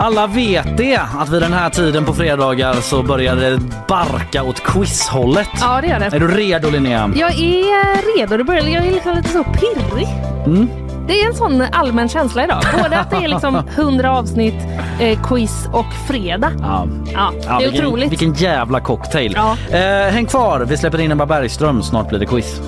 Alla vet det att vid den här tiden på fredagar så börjar det barka åt quizhållet. Ja det är det. Är du redo Linnea? Jag är redo. Det börjar, jag är liksom lite så pirrig. Mm. Det är en sån allmän känsla idag. Både att det är liksom <laughs> 100 avsnitt, eh, quiz och fredag. Ja. Ja, Ja, det är vilken, otroligt. vilken jävla cocktail. Ja. Eh, häng kvar, vi släpper in Ebba Bergström. Snart blir det quiz.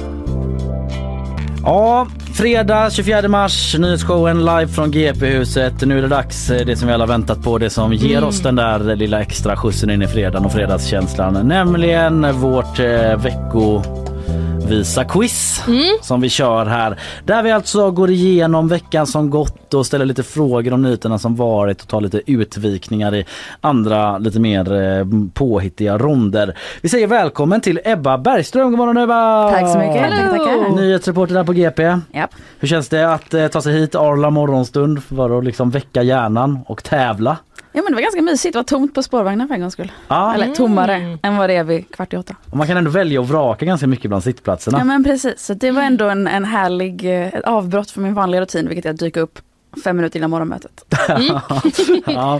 Ja, fredag 24 mars, nyhetsshowen live från GP-huset. Nu är det dags, eh, det som vi alla väntat på, det som ger Mm. oss den där lilla extra skjutsen in i fredagen och fredagskänslan. Nämligen vårt eh, veckovisa quiz Mm. som vi kör här. Där vi alltså går igenom veckan som gått och ställer lite frågor om nyheterna som varit och tar lite utvikningar i andra lite mer eh, påhittiga ronder. Vi säger välkommen till Ebba Bergström. God morgon Ebba! Tack så mycket. Hello. Tackar. Nyhetsreporter där på GP. Japp. Hur känns det att eh, ta sig hit Arla morgonstund för att liksom väcka hjärnan och tävla? Ja men det var ganska mysigt, det var tomt på spårvagnen för en gångs skull. Ja, Eller tommare än vad det är vid kvart i åtta. och man kan ändå välja och vraka ganska mycket bland sittplatserna. Ja men precis, så det var ändå en, en härlig eh, ett avbrott för min vanliga rutin vilket är att dyka upp fem minuter innan morgonmötet. <laughs> Ja, <laughs>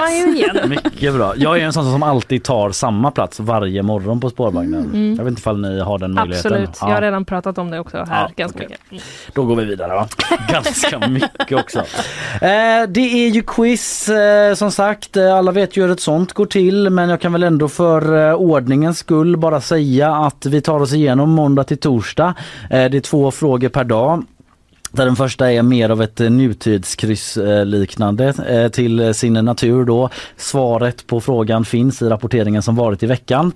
man ju igen. mycket bra. Jag är en sån som alltid tar samma plats varje morgon på spårvagnen. Jag vet inte ifall ni har den möjligheten. Mm. Absolut. Ja. Jag har redan pratat om det också här Ja, ganska okej. mycket. Då går vi vidare va? <laughs> Ganska mycket också. Eh, det är ju quiz eh, som sagt. Eh, Alla vet ju hur ett sånt går till men jag kan väl ändå för eh, ordningens skull bara säga att vi tar oss igenom måndag till torsdag. Eh, det är två frågor per dag. Där den första är mer av ett eh, nutidskryssliknande nutidskryss eh, liknande till sin natur då. Svaret på frågan finns i rapporteringen som varit i veckan.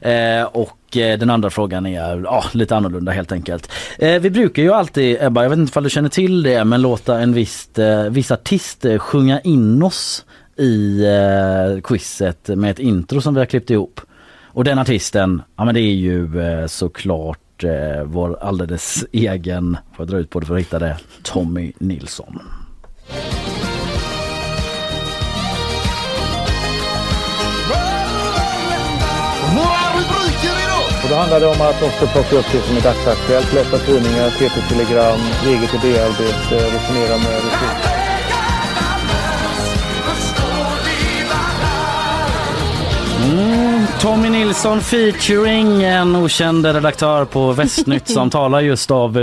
Eh, och eh, den andra frågan är ja, lite annorlunda helt enkelt. Eh, vi brukar ju alltid, Ebba, jag vet inte om du känner till det, men låta en viss, eh, viss artist eh, sjunga in oss i eh, quizet med ett intro som vi har klippt ihop. Och den artisten, ja men det är ju eh, såklart eh, vår alldeles egen, får jag dra ut på det för att hitta det, Tommy Nilsson. Och då handlar det om att också plocka upp det som är dagsaktuellt, läsa tidningar, TT-telegram, eget idéarbete, resonera med resurser. Mm, Tommy Nilsson featuring en okänd redaktör på Västnytt som <laughs> talar just av,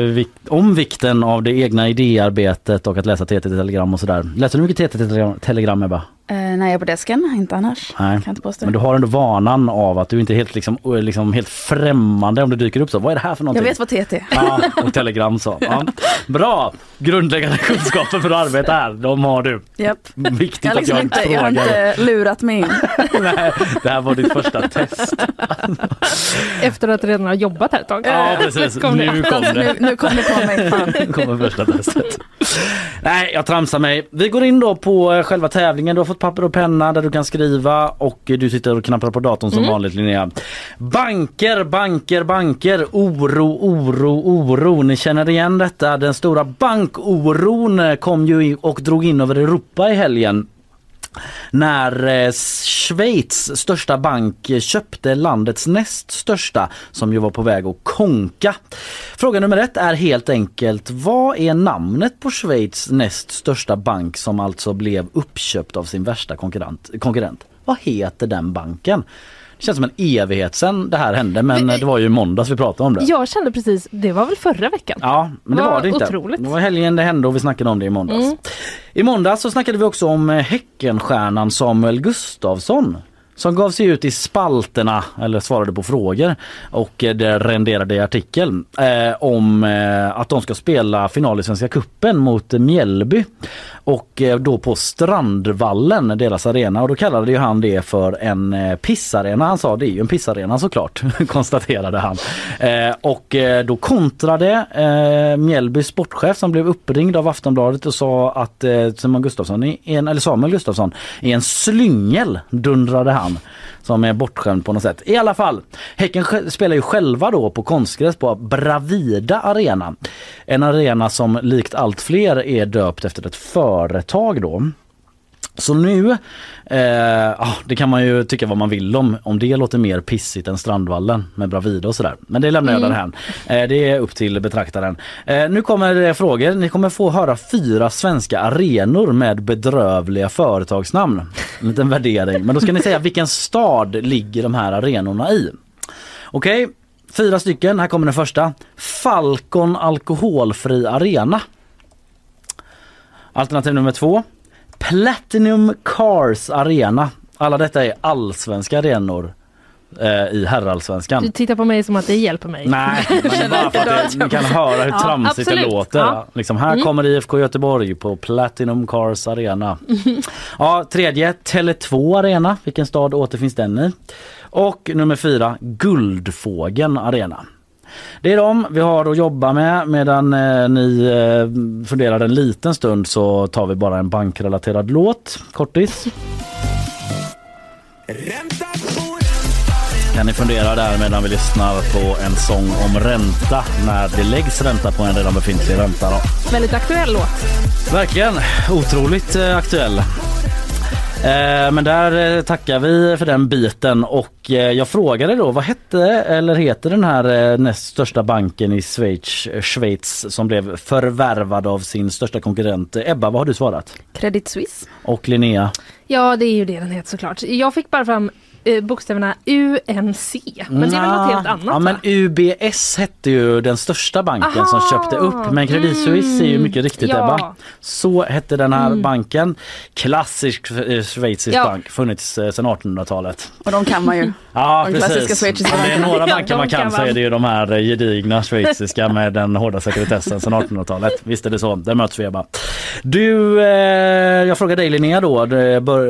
om vikten av det egna idéarbetet och att läsa TT-telegram och sådär. Läser du mycket TT-telegram Ebba? Eh, när jag är på desken, inte annars. Nej. Kan jag inte påstå. Men du har ändå vanan av att du inte är helt, liksom, liksom, helt främmande om det dyker upp så. Vad är det här för jag någonting? vet vad TT är. Ja, och telegram så. Ja. Bra! Grundläggande kunskaper för att arbeta här, de har du. Japp. Viktigt Jag, har att jag liksom inte inte, jag har frågar. inte lurat mig in. <laughs> Nej, det här var ditt första test. Efter att redan ha jobbat här ett tag. Ja precis, Kom nu kom nu, det. nu kom det på mig. Nu kommer första testet. Nej, jag tramsar mig. Vi går in då på eh, själva tävlingen. Du har fått papper och penna där du kan skriva och du sitter och knappar på datorn som vanligt Linnea. Banker, banker, banker. Oro, oro, oro. Ni känner igen detta. Den stora bankoron kom ju och drog in över Europa i helgen när eh, Schweiz största bank köpte landets näst största som ju var på väg att konka. Fråga nummer ett är helt enkelt vad är namnet på Schweiz näst största bank som alltså blev uppköpt av sin värsta konkurrent? konkurrent? Vad heter den banken? Känns som en evighet sedan det här hände men eh, det var ju måndags vi pratade om det. Jag kände precis, det var väl förra veckan? Ja, men det Vad var det inte. otroligt. Det var helgen det hände och vi snackade om det i måndags. Mm. I måndags så snackade vi också om eh, Häckenstjärnan Samuel Gustafsson som gav sig ut i spalterna eller svarade på frågor och eh, det renderade i artikeln eh, om eh, att de ska spela final i Svenska Kuppen mot Mjällby och eh, då på Strandvallen, deras arena och då kallade ju han det för en eh, pissarena. Han sa det är ju en pissarena såklart, <laughs> konstaterade han. Eh, och eh, då kontrade eh, Mjällbys sportchef som blev uppringd av Aftonbladet och sa att eh, Gustafsson, är en, eller Samuel Gustafsson är en slyngel, dundrade han som är bortskämd på något sätt. I alla fall, Häcken spelar ju själva då på konstgräs på Bravida Arena. En arena som likt allt fler är döpt efter ett företag då. Så nu, eh, ah, det kan man ju tycka vad man vill om, om det låter mer pissigt än Strandvallen med Bravida och sådär. Men det lämnar jag därhän. Eh, det är upp till betraktaren. Eh, nu kommer det frågor. Ni kommer få höra fyra svenska arenor med bedrövliga företagsnamn. En liten värdering. Men då ska ni säga vilken stad ligger de här arenorna i. Okej, fyra stycken. Här kommer den första. Falcon alkoholfri arena. Alternativ nummer två. Platinum Cars Arena. Alla detta är allsvenska arenor eh, i herrallsvenskan. Du tittar på mig som att det hjälper mig. Nej, men <laughs> bara för att det, ni kan höra hur Ja, tramsigt det absolut. låter. Ja. Liksom, här kommer IFK Göteborg på Platinum Cars Arena. <laughs> Ja, tredje, Tele2 Arena. Vilken stad återfinns den i? Och nummer fyra, Guldfågeln Arena. Det är de vi har att jobba med medan eh, ni eh, funderar en liten stund så tar vi bara en bankrelaterad låt. Kortis. Kan ni fundera där medan vi lyssnar på en sång om ränta när det läggs ränta på en redan befintlig ränta. Då. Väldigt aktuell låt. Verkligen otroligt eh, aktuell. Eh, men där eh, tackar vi för den biten och eh, jag frågade då vad hette eller heter den här näst största banken i Schweiz, Schweiz som blev förvärvad av sin största konkurrent. Ebba, vad har du svarat? Credit Suisse. Och Linnea? Ja, det är ju det den heter såklart. Jag fick bara fram eh, bokstäverna UNC. Men det är väl något helt annat Ja men va? UBS hette ju den största banken som Aha! köpte upp men Credit Suisse är ju mycket riktigt Ja. Mm. Ebba. Så hette den här banken. Klassisk eh, schweizisk Ja. bank, funnits eh, sedan 1800-talet. Och de kan man ju. <laughs> Ja De klassiska precis. Om det är några banker man kan kan så är det ju de här eh, gedigna schweiziska med den hårda sekretessen sedan 1800-talet. <laughs> Visst är det så, där möts vi Ebba. Du, eh, jag frågar dig Linnea då,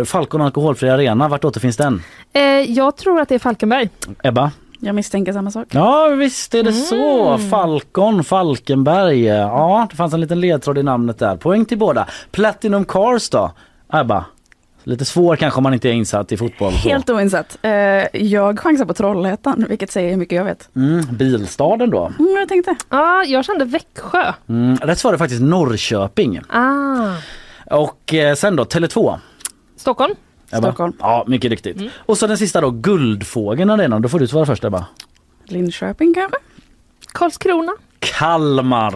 Falcon Alkoholfri Arena, vart återfinns den? Eh, jag tror att det är Falkenberg. Ebba? Jag misstänker samma sak. Ja visst är det så. Mm. Falcon, Falkenberg. Ja det fanns en liten ledtråd i namnet där. Poäng till båda. Platinum Cars då? Ebba? Lite svår kanske om man inte är insatt i fotboll. så. Helt oinsatt. Eh, jag chansar på Trollhättan, vilket säger hur mycket jag vet. Mm, bilstaden då? Mm, jag tänkte. Ja, jag kände Växjö. Mm, rätt svar är faktiskt Norrköping. Ah. Och eh, sen då Tele2. Stockholm. Ebba? Stockholm. Ja mycket riktigt. Mm. Och så den sista då Guldfågeln Arena. Då får du svara först Ebba. Linköping kanske? Karlskrona. Kalmar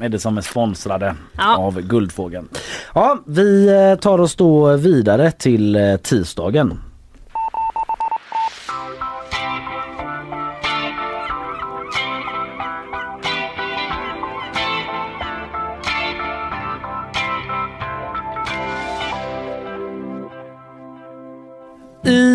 är det som är sponsrade Ja. av Guldfågeln. Ja, vi eh, tar oss då vidare till eh, tisdagen.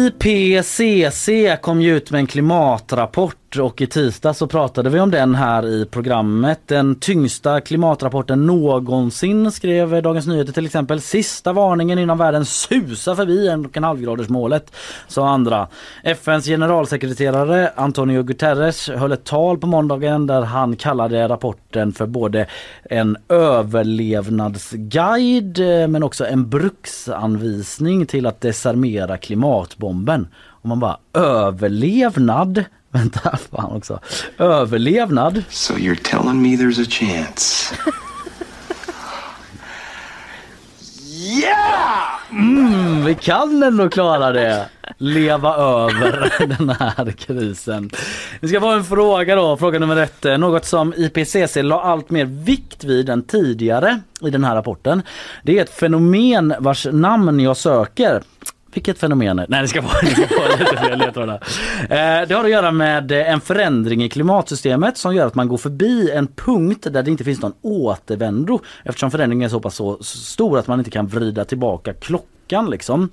IPCC kom ju ut med en klimatrapport och i tisdag så pratade vi om den här i programmet. Den tyngsta klimatrapporten någonsin skrev Dagens Nyheter till exempel. Sista varningen innan världen susar förbi en och en halv graders målet sa andra. FNs generalsekreterare Antonio Guterres höll ett tal på måndagen där han kallade rapporten för både en överlevnadsguide eh, men också en bruksanvisning till att desarmera klimatbomben. Och man bara överlevnad? Vänta, fan också. Överlevnad. So you're telling me there's a chance? Yeah! Mm, vi kan ändå klara det. Leva över <laughs> den här krisen. Vi ska få en fråga då, fråga nummer ett. Något som IPCC la allt mer vikt vid än tidigare i den här rapporten. Det är ett fenomen vars namn jag söker. Vilket fenomen? Nej det ska vara, <laughs> det ska vara lite fler ledtrådar. Eh, det har att göra med eh, en förändring i klimatsystemet som gör att man går förbi en punkt där det inte finns någon återvändo eftersom förändringen är så pass så stor att man inte kan vrida tillbaka klockan liksom.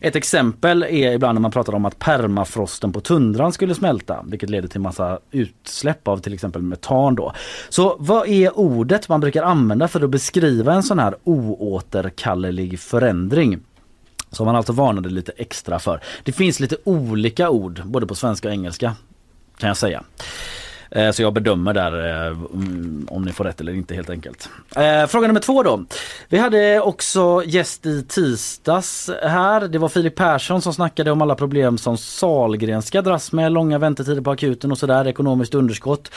Ett exempel är ibland när man pratar om att permafrosten på tundran skulle smälta vilket leder till massa utsläpp av till exempel metan då. Så vad är ordet man brukar använda för att beskriva en sån här oåterkallelig förändring? Som han alltså varnade lite extra för. Det finns lite olika ord både på svenska och engelska kan jag säga. Eh, Så jag bedömer där eh, mm, om ni får rätt eller inte helt enkelt. Eh, Fråga nummer två då. Vi hade också gäst i tisdags här. Det var Filip Persson som snackade om alla problem som Salgrenska dras med. Långa väntetider på akuten och sådär, ekonomiskt underskott.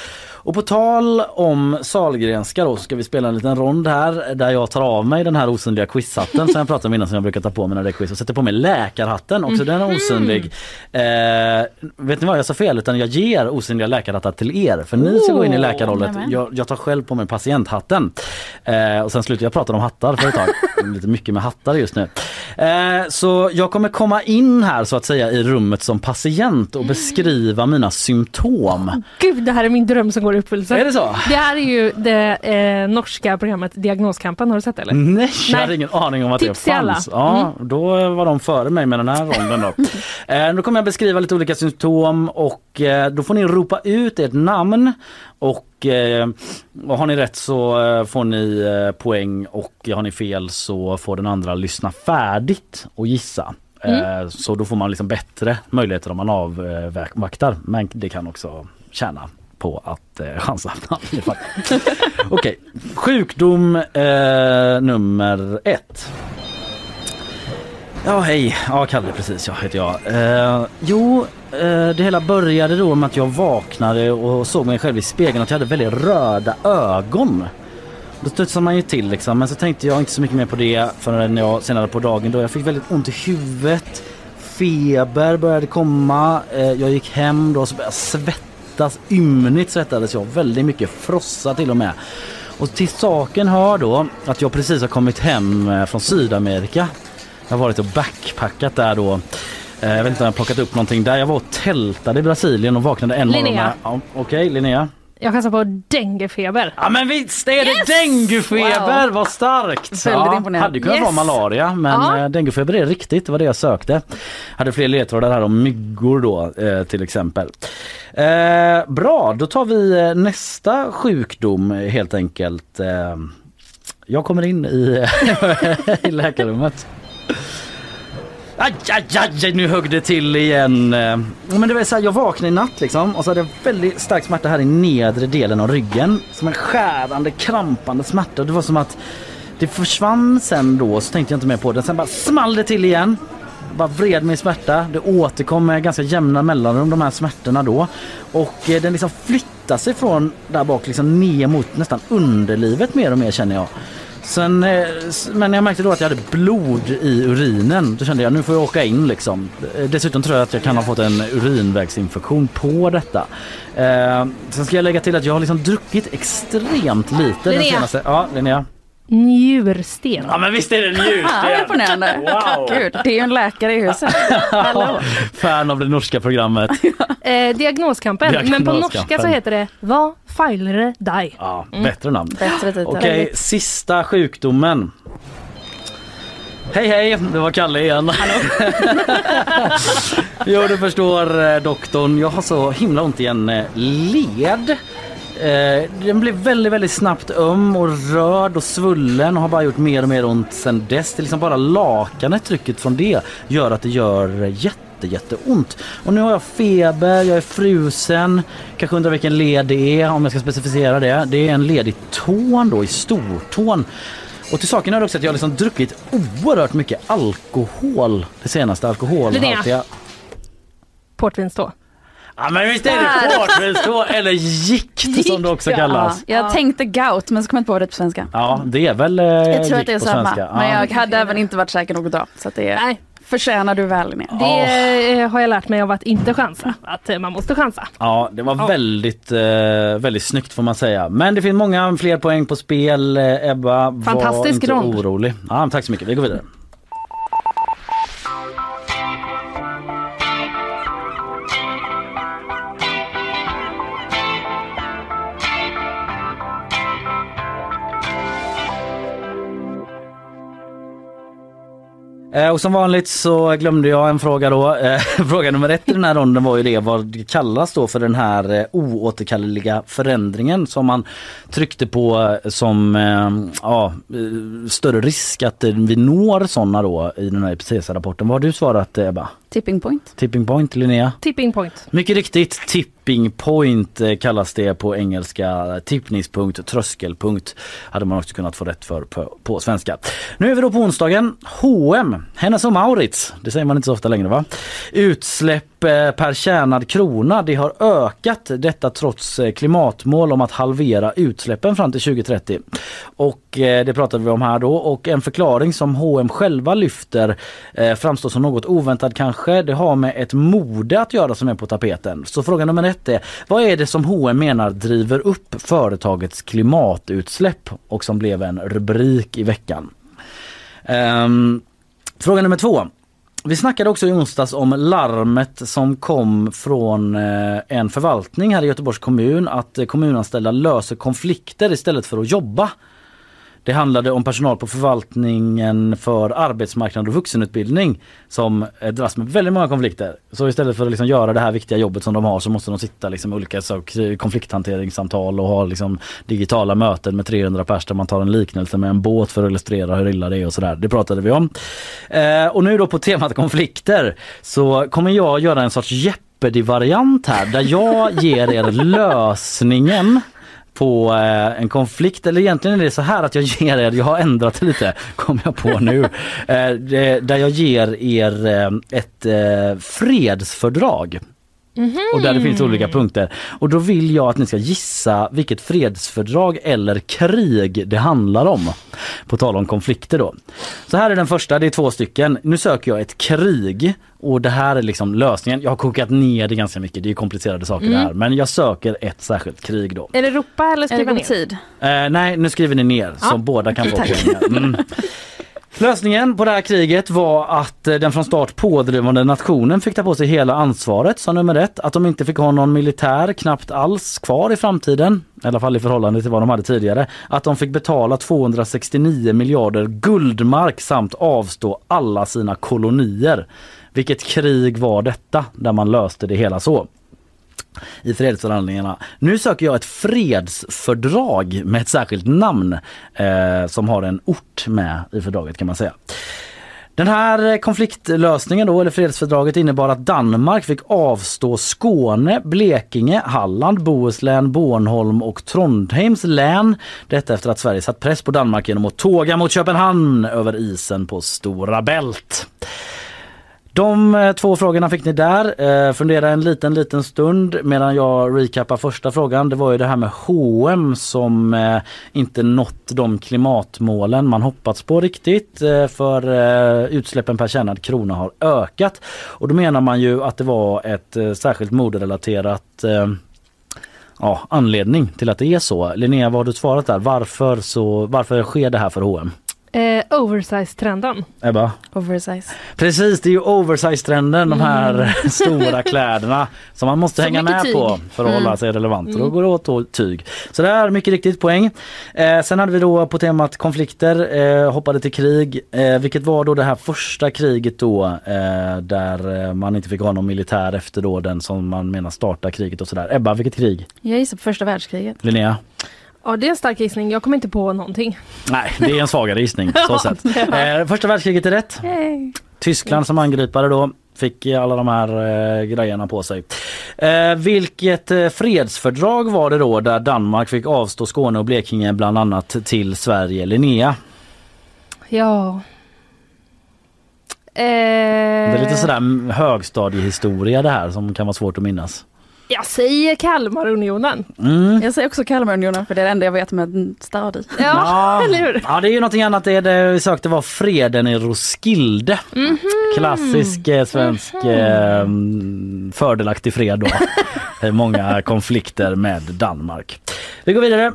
Och på tal om Salgrenska då ska vi spela en liten rond här där jag tar av mig den här osynliga quizhatten som jag pratade om innan som jag brukar ta på mig när det är quiz och sätter på mig läkarhatten också den är osynlig. Eh, vet ni vad jag sa fel utan jag ger osynliga läkarhattar till er för ni ska gå in i läkarrollet. nämen. Jag, jag tar själv på mig patienthatten. Eh, och sen slutar jag prata om hattar för ett tag. <laughs> Lite mycket med hattar just nu. Eh, så jag kommer komma in här så att säga i rummet som patient och beskriva mina symptom. Gud, det här är min dröm som går i uppfyllelse. Är det så? Det här är ju det eh, norska programmet Diagnoskampen, har du sett det eller? Nej, jag hade ingen aning om att Tips det fanns. Ja, Då var de före mig med den här ronden då. <laughs> eh, då kommer jag beskriva lite olika symptom och eh, då får ni ropa ut ert namn och eh, och har ni rätt så eh, får ni eh, poäng och har ni fel så får den andra lyssna färdigt och gissa. Eh, så då får man liksom bättre möjligheter om man avvaktar men det kan också tjäna på att eh, chansa. <laughs> <laughs> Okej, sjukdom eh, nummer ett. Ja hej, ja Kalle precis, jag heter jag. Eh, jo, Eh, det hela började då med att jag vaknade och såg mig själv i spegeln att jag hade väldigt röda ögon. Då studsade man ju till liksom men så tänkte jag inte så mycket mer på det förrän jag senare på dagen då jag fick väldigt ont i huvudet. Feber började komma, eh, jag gick hem då och så började jag svettas, ymnigt svettades jag, väldigt mycket frossa till och med. Och till saken hör då att jag precis har kommit hem eh, från Sydamerika. Jag har varit och backpackat där då. Eh, Jag vet inte om jag har plockat upp någonting där. Jag var och tältade i Brasilien och vaknade en morgon med... Ja, Okej, Linnea. Jag chansar på denguefeber. Ja men visst är det denguefeber, Wow. vad starkt! Väldigt ja. Hade kunnat Yes. vara malaria men Ja. ja. denguefeber är riktigt, det var det jag sökte. Hade fler ledtrådar här om myggor då eh, till exempel. Eh, bra, då tar vi eh, nästa sjukdom eh, helt enkelt. Eh, jag kommer in i, <laughs> i läkarrummet. Aj, aj, aj, nu högg det till igen. Men det var så här, jag vaknade i natt liksom och så hade jag väldigt stark smärta här i nedre delen av ryggen. Som en skärande, krampande smärta. Det var som att det försvann sen då så tänkte jag inte mer på det. Sen bara small det till igen. Bara vred mig i smärta. Det återkom med ganska jämna mellanrum de här smärtorna då. Och eh, den liksom flyttade sig från där bak liksom ner mot nästan underlivet mer och mer känner jag. Sen, eh, men jag märkte då att jag hade blod i urinen. Då kände jag nu får jag åka in liksom. Eh, Dessutom tror jag att jag kan ha fått en urinvägsinfektion på detta. Eh, sen ska jag lägga till att jag har liksom druckit extremt lite den Linnea. senaste... Ja, Linnea. Njursten. Ja men visst är det Ah, <laughs> njursten! imponerande. Wow! Gud, det är ju en läkare i huset. Hallå. Fan av det norska programmet. <laughs> Eh, diagnoskampen. Men på Diagnoskampen. norska så heter det Vad feiler dig? Ja, bättre namn. Bättre titel. Okej, sista sjukdomen. Hej hej, det var Kalle igen. <laughs> jo du förstår eh, doktorn, jag har så himla ont i en eh, led. Eh, den blev väldigt, väldigt snabbt öm och röd och svullen och har bara gjort mer och mer ont sen dess. Det är liksom bara lakanet, trycket från det gör att det gör jätte, jätteont. Och nu har jag feber, jag är frusen, kanske undrar vilken led det är om jag ska specificera det. Det är en led i tån då, i stortån. Och till saken är också att jag har liksom druckit oerhört mycket alkohol det senaste alkoholhaltiga. Linnea. Portvinstå. Ja men visst är det portvinstå eller gikt som det också kallas. Ja, jag tänkte gout men så kom jag inte på det på svenska. Ja det är väl eh, Jag tror att det är på samma. svenska. Men Ja. jag hade även inte varit säker något bra. Så att det Nej. förtjänar du väl Linnea. Det eh, har jag lärt mig av att inte chansa. Att eh, man måste chansa. Ja, det var Ja. väldigt, eh, väldigt snyggt får man säga. Men det finns många fler poäng på spel. Eh, Ebba, Fantastisk var rond. inte orolig. Ja, tack så mycket. Vi går vidare. Eh, och som vanligt så glömde jag en fråga då. Eh, <laughs> fråga nummer ett i den här ronden var ju det vad det kallas då för den här eh, oåterkalleliga förändringen som man tryckte på som ja, större risk att vi når sådana då i den här IPCC-rapporten. Vad har du svarat Ebba? Tipping point. Tipping point Linnea? Tipping point. Mycket riktigt, tipping point eh, kallas det på engelska. Tippningspunkt, tröskelpunkt hade man också kunnat få rätt för på, på svenska. Nu är vi då på onsdagen. H&M, Hennes och Mauritz, det säger man inte så ofta längre va? Utsläpp eh, per tjänad krona, det har ökat. Detta trots eh, klimatmål om att halvera utsläppen fram till 2030. Och det pratade vi om här då och en förklaring som H&M själva lyfter framstår som något oväntad kanske. Det har med ett mode att göra som är på tapeten. Så fråga nummer ett är, vad är det som H&M menar driver upp företagets klimatutsläpp och som blev en rubrik i veckan? Um, fråga nummer två. Vi snackade också i onsdags om larmet som kom från eh, en förvaltning här i Göteborgs kommun att eh, kommunanställda löser konflikter istället för att jobba. Det handlade om personal på förvaltningen för arbetsmarknad och vuxenutbildning som eh, dras med väldigt många konflikter. Så istället för att liksom göra det här viktiga jobbet som de har så måste de sitta liksom i olika konflikthanteringssamtal och ha liksom digitala möten med 300 pers där man tar en liknelse med en båt för att illustrera hur illa det är och sådär. Det pratade vi om. Eh, och nu då på temat konflikter så kommer jag göra en sorts Jeopardy-variant här där jag ger er lösningen på eh, en konflikt eller egentligen är det så här att jag ger er, jag har ändrat lite kom jag på nu, eh, det, där jag ger er eh, ett eh, fredsfördrag. Och där det finns olika punkter. Och då vill jag att ni ska gissa vilket fredsfördrag eller krig det handlar om. På tal om konflikter då. Så här är den första, det är två stycken. Nu söker jag ett krig och det här är liksom lösningen. Jag har kokat ner det ganska mycket, det är komplicerade saker det här. Men jag söker ett särskilt krig då. Är det ropa eller skriva ner? tid? Eh, nej, nu skriver ni ner Ja, så båda kan få poäng. <laughs> Lösningen på det här kriget var att eh, den från start pådrivande nationen fick ta på sig hela ansvaret som nummer ett. Att de inte fick ha någon militär knappt alls kvar i framtiden. I alla fall i förhållande till vad de hade tidigare. Att de fick betala 269 miljarder guldmark samt avstå alla sina kolonier. Vilket krig var detta där man löste det hela så? I fredsförhandlingarna. Nu söker jag ett fredsfördrag med ett särskilt namn eh, som har en ort med i fördraget kan man säga. Den här konfliktlösningen då, eller fredsfördraget innebar att Danmark fick avstå Skåne, Blekinge, Halland, Bohuslän, Bornholm och Trondheims län. Detta efter att Sverige satt press på Danmark genom att tåga mot Köpenhamn över isen på Stora Bält. De eh, två frågorna fick ni där. Eh, fundera en liten, liten stund medan jag recapar första frågan. Det var ju det här med H&M som eh, inte nått de klimatmålen man hoppats på riktigt. Eh, för eh, utsläppen per tjänad krona har ökat. Och då menar man ju att det var ett eh, särskilt moderelaterat eh, ja, anledning till att det är så. Linnea, vad har du svarat där? Varför, så, varför sker det här för H&M? Eh, oversize-trenden. Ebba? Oversize. Precis, det är ju oversize-trenden, de här <laughs> stora kläderna som man måste Så hänga mycket med tyg. på för att Mm. hålla sig relevant. Och då Mm. går det åt tyg. Så det är mycket riktigt poäng. Eh, sen hade vi då på temat konflikter, eh, hoppade till krig, eh, vilket var då det här första kriget då eh, där eh, man inte fick ha någon militär efter då den som man menar startade kriget och sådär. Ebba, vilket krig? Jag gissar på första världskriget. Linnea? Ja, det är en stark gissning. Jag kommer inte på någonting. Nej, det är en svagare gissning. Så <laughs> sett. Eh, första världskriget är rätt. Yay. Tyskland som angripare då fick alla de här eh, grejerna på sig. Eh, vilket eh, fredsfördrag var det då där Danmark fick avstå Skåne och Blekinge bland annat till Sverige? Linnea? Ja. Eh, Det är lite sådär mm, högstadiehistoria det här som kan vara svårt att minnas. Jag säger Kalmarunionen. Mm. Jag säger också Kalmarunionen för det är det enda jag vet med en stad i. Ja, <laughs> eller hur? Ja det är ju någonting annat. Det, är det vi sökte var freden i Roskilde. Mhm. Klassisk eh, svensk eh, mm, fördelaktig fred då. <laughs> Eh, Många konflikter med Danmark. Vi går vidare.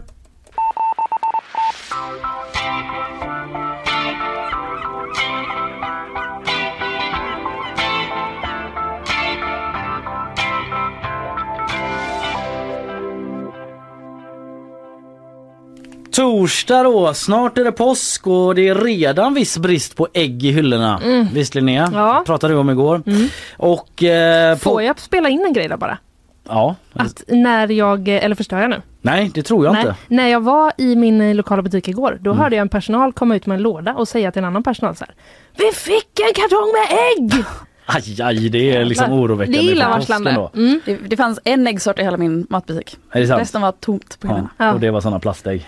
Torsdag då, snart är det påsk och det är redan viss brist på ägg i hyllorna. Mm. Visst Linnea? Ja. Pratade du om igår. Och, eh, på... Får jag spela in en grej där bara? Ja. Att när jag, eller förstör jag nu? Nej det tror jag Nej. inte. När jag var i min eh, lokala butik igår, då Mm. hörde jag en personal komma ut med en låda och säga till en annan personal så här. Vi fick en kartong med ägg! <laughs> Aj, aj, det är liksom oroväckande. Det är illavarslande. då. Det, det fanns en äggsort i hela min matbutik. Resten var tomt på hyllorna. Ja, och det var såna plastägg.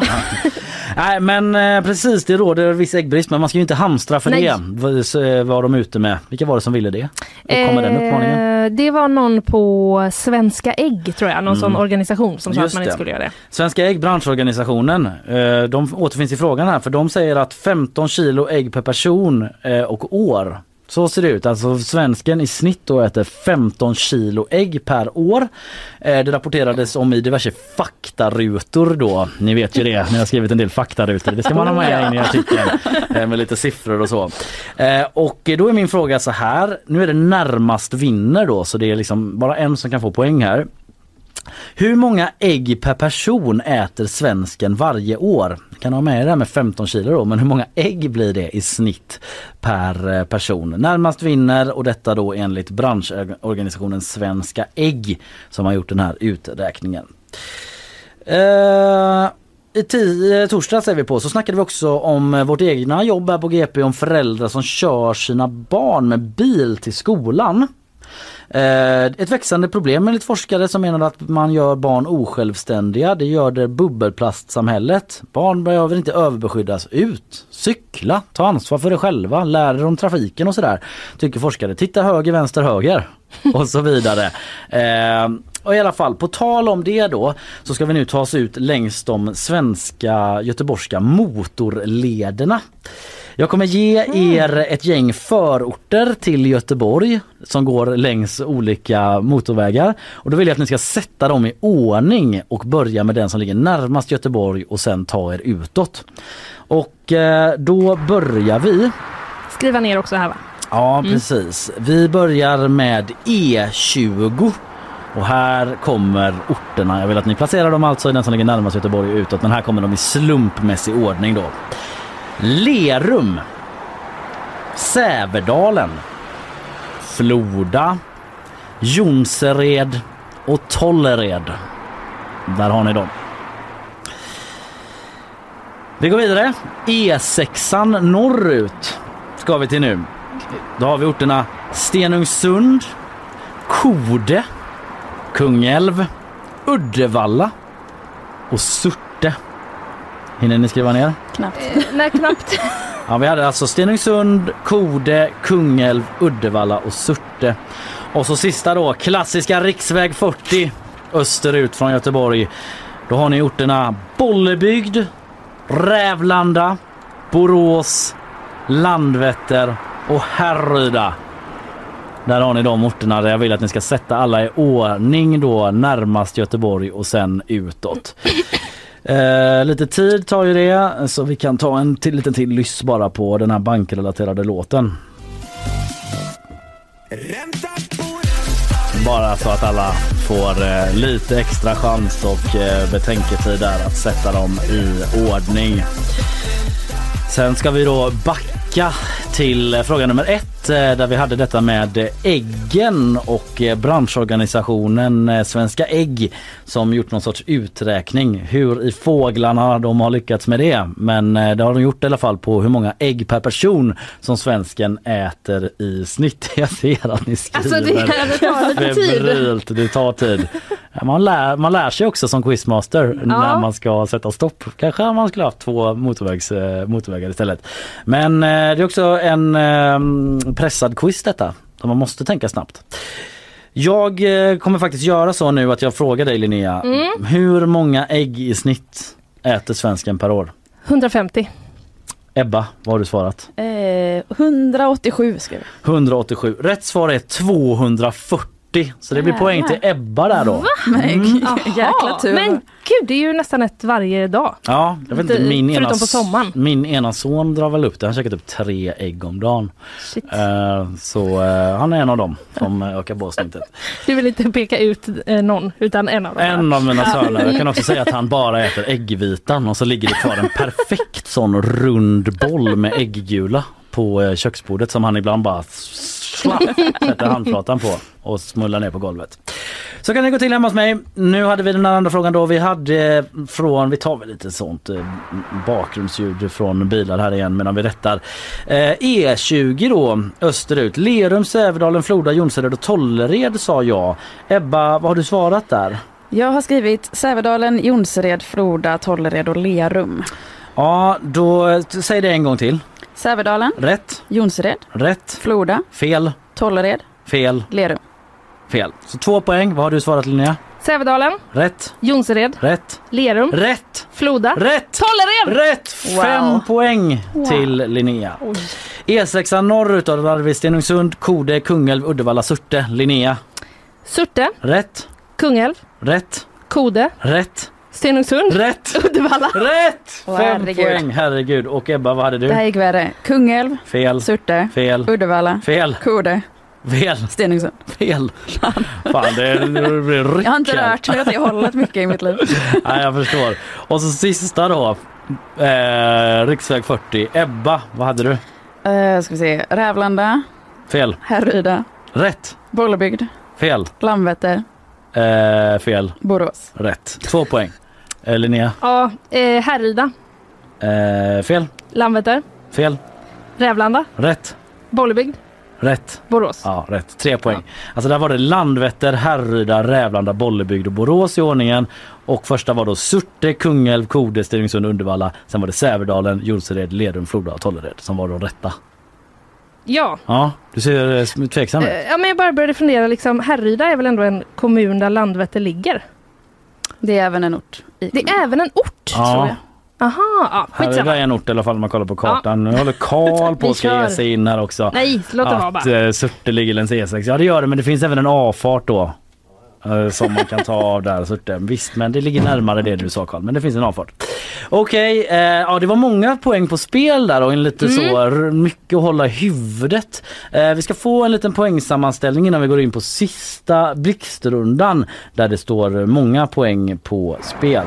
Ja. <laughs> Nej men eh, precis det råder viss äggbrist men man ska ju inte hamstra för Nej. det. Vad så, eh, var de ute med? Vilka var det som ville det? Då kommer den uppmaningen. Eh, det var någon på Svenska Ägg tror jag, någon Mm. sån organisation som sa att Just man inte det. skulle göra det. Svenska ägg, branschorganisationen, eh, de återfinns i frågan här för de säger att 15 kilo ägg per person eh, och år. Så ser det ut. Alltså svensken i snitt då äter 15 kilo ägg per år. Eh, det rapporterades om i diverse faktarutor då. Ni vet ju det, ni har skrivit en del faktarutor. Det ska man ha med in i artikeln eh, med lite siffror och så. Eh, och då är min fråga så här. Nu är det närmast vinner då så det är liksom bara en som kan få poäng här. Hur många ägg per person äter svensken varje år? Kan ha med det här med 15 kilo då, men hur många ägg blir det i snitt per eh, person? Närmast vinner och detta då enligt branschorganisationen Svenska Ägg som har gjort den här uträkningen. Uh... i ti- eh, torsdags är vi på så snackade vi också om vårt egna jobb här på GP om föräldrar som kör sina barn med bil till skolan. Eh, Ett växande problem enligt forskare som menar att man gör barn osjälvständiga. Det gör det bubbelplastsamhället. Barn behöver inte överbeskyddas. Ut, cykla, ta ansvar för det själva, lär er om trafiken och sådär. Tycker forskare. Titta höger, vänster, höger <laughs> och så vidare. Eh, och i alla fall, på tal om det då så ska vi nu ta oss ut längs de svenska göteborgska motorlederna. Jag kommer ge er ett gäng förorter till Göteborg som går längs olika motorvägar. Och då vill jag att ni ska sätta dem i ordning och börja med den som ligger närmast Göteborg och sen ta er utåt. Och eh, då börjar vi Skriva ner också här va? Ja Mm. precis. Vi börjar med E20. Och här kommer orterna. Jag vill att ni placerar dem alltså i den som ligger närmast Göteborg utåt. Men här kommer de i slumpmässig ordning då. Lerum. Sävedalen Floda. Jonsered och Tollered. Där har ni dem. Vi går vidare. E6 norrut ska vi till nu. Då har vi orterna Stenungsund, Kode, Kungälv, Uddevalla och Surte. Hinner ni skriva ner? Knappt. Eh, nej, knappt. <laughs> Ja, vi hade alltså Stenungsund, Kode, Kungälv, Uddevalla och Surte. Och så sista då, klassiska riksväg 40 österut från Göteborg. Då har ni orterna Bollebygd, Rävlanda, Borås, Landvetter och Härryda. Där har ni de orterna där jag vill att ni ska sätta alla i ordning då närmast Göteborg och sen utåt. <laughs> Eh, lite tid tar ju det så vi kan ta en till, liten till lyss bara på den här bankrelaterade låten. Bara så att alla får eh, lite extra chans och eh, betänketid där att sätta dem i ordning. Sen ska vi då backa till eh, fråga nummer ett eh, där vi hade detta med eh, äggen och branschorganisationen Svenska Ägg som gjort någon sorts uträkning hur i fåglarna de har lyckats med det. Men det har de gjort i alla fall på hur många ägg per person som svensken äter i snitt. <laughs> Jag ser att ni skriver. Alltså det, det tar lite tid. Febrilt, det tar tid. Ja, Man lär, man lär sig också som quizmaster när man ska sätta stopp. Kanske man skulle haft två motorvägs, motorvägar istället. Men det är också en eh, pressad quiz detta. Så man måste tänka snabbt. Jag eh, kommer faktiskt göra så nu att jag frågar dig Linnea. Mm. Hur många ägg i snitt äter svensken per år? 150. Ebba, vad har du svarat? Eh, 187 skrev jag. 187. Rätt svar är 240. Så det blir poäng till Ebba där då. Men jäkla tur. Men gud, det är ju nästan ett varje dag. Ja, jag vet inte, min ena, förutom på sommaren. min ena son drar väl upp det. Han käkar typ tre ägg om dagen. Shit. Eh, så eh, han är en av dem som eh, ökar på snittet. <laughs> Du vill inte peka ut eh, någon, utan en av dem. En av mina söner. Jag kan också säga att han bara äter äggvitan och så ligger det kvar en <laughs> perfekt sån rund boll med ägggula på eh, köksbordet som han ibland bara slapp <laughs> sätter handflatan på och smullar ner på golvet. Så kan det gå till hemma hos mig. Nu hade vi den andra frågan då. Vi hade från, vi tar väl lite sånt eh, bakgrundsljud från bilar här igen medan vi rättar. Eh, E20 då österut. Lerum, Sävedalen, Floda, Jonsered och Tollered sa jag. Ebba, vad har du svarat där? Jag har skrivit Sävedalen, Jonsered, Floda, Tollered och Lerum. Ja, då eh, säg det en gång till. Sävedalen, Rätt, Jonsered, rätt, Floda, fel, Tollered, fel, Lerum. fel. Så två poäng. Vad har du svarat Linnea? Sävedalen, Rätt, Jonsered, rätt, Lerum, rätt, Floda, rätt! Tollered! Rätt! Fem poäng till Linnea. E6 norrut av Larvik, Stenungsund, Kode, Kungälv, Uddevalla, Surte. Linnea. Surte, Rätt, Kungälv, rätt, Kode, rätt, Stenungsund, rätt, <laughs> Uddevalla. rätt! Åh, Fem herregud. poäng, herregud. Och Ebba, vad hade Det här du? gick värre. Kungälv, Fel, Surte, fel, Uddevalla, fel, Kode, fel, Stenungsund. fel. <laughs> Fan, det, det blir ryck Jag har inte rört mig åt det hållet mycket i mitt liv. <laughs> Nej, jag förstår. Och så sista då. Eh, riksväg 40. Ebba, vad hade du? Uh, ska vi se. Rävlanda, Fel. Härryda, Rätt. Bollebygd, Fel. Landvetter, Eh, fel. Borås. Rätt. Två poäng. Eh, Linnea. Ja, eh, Härryda, Eh, fel. Landvetter, Fel. Rävlanda, Rätt. Bollebygd, Rätt. Borås. Ja, rätt. Tre poäng. Alltså där var det Landvetter, Härryda, Rävlanda, Bollebygd och Borås i ordningen. Och första var då Surte, Kungälv, Kode, Stenungsund, Uddevalla. Sen var det Sävedalen, Jonsered, Lerum, Floda och Tollered som var de rätta. Ja. Ja, du ser eh, tveksam ut. Eh, ja, men jag bara började fundera, liksom, Härryda är väl ändå en kommun där Landvetter ligger? Det är även en ort. Det är även en ort, tror Ja, jag. Aha, ja, skitsamma. är en ort i alla fall om man kollar på kartan. Nu håller Karl <laughs> på att ge sig in här också. Nej, låt det vara att bara. eh, Surte ligger längs E6. Ja det gör det men det finns även en avfart då. Eh, Som man kan ta av där Surte. Visst men det ligger närmare det du sa Karl. Men det finns en avfart. Okej, eh, ja det var många poäng på spel där och en lite så r- mycket att hålla i huvudet. Eh, vi ska få en liten poängsammanställning innan vi går in på sista blixtrundan där det står många poäng på spel.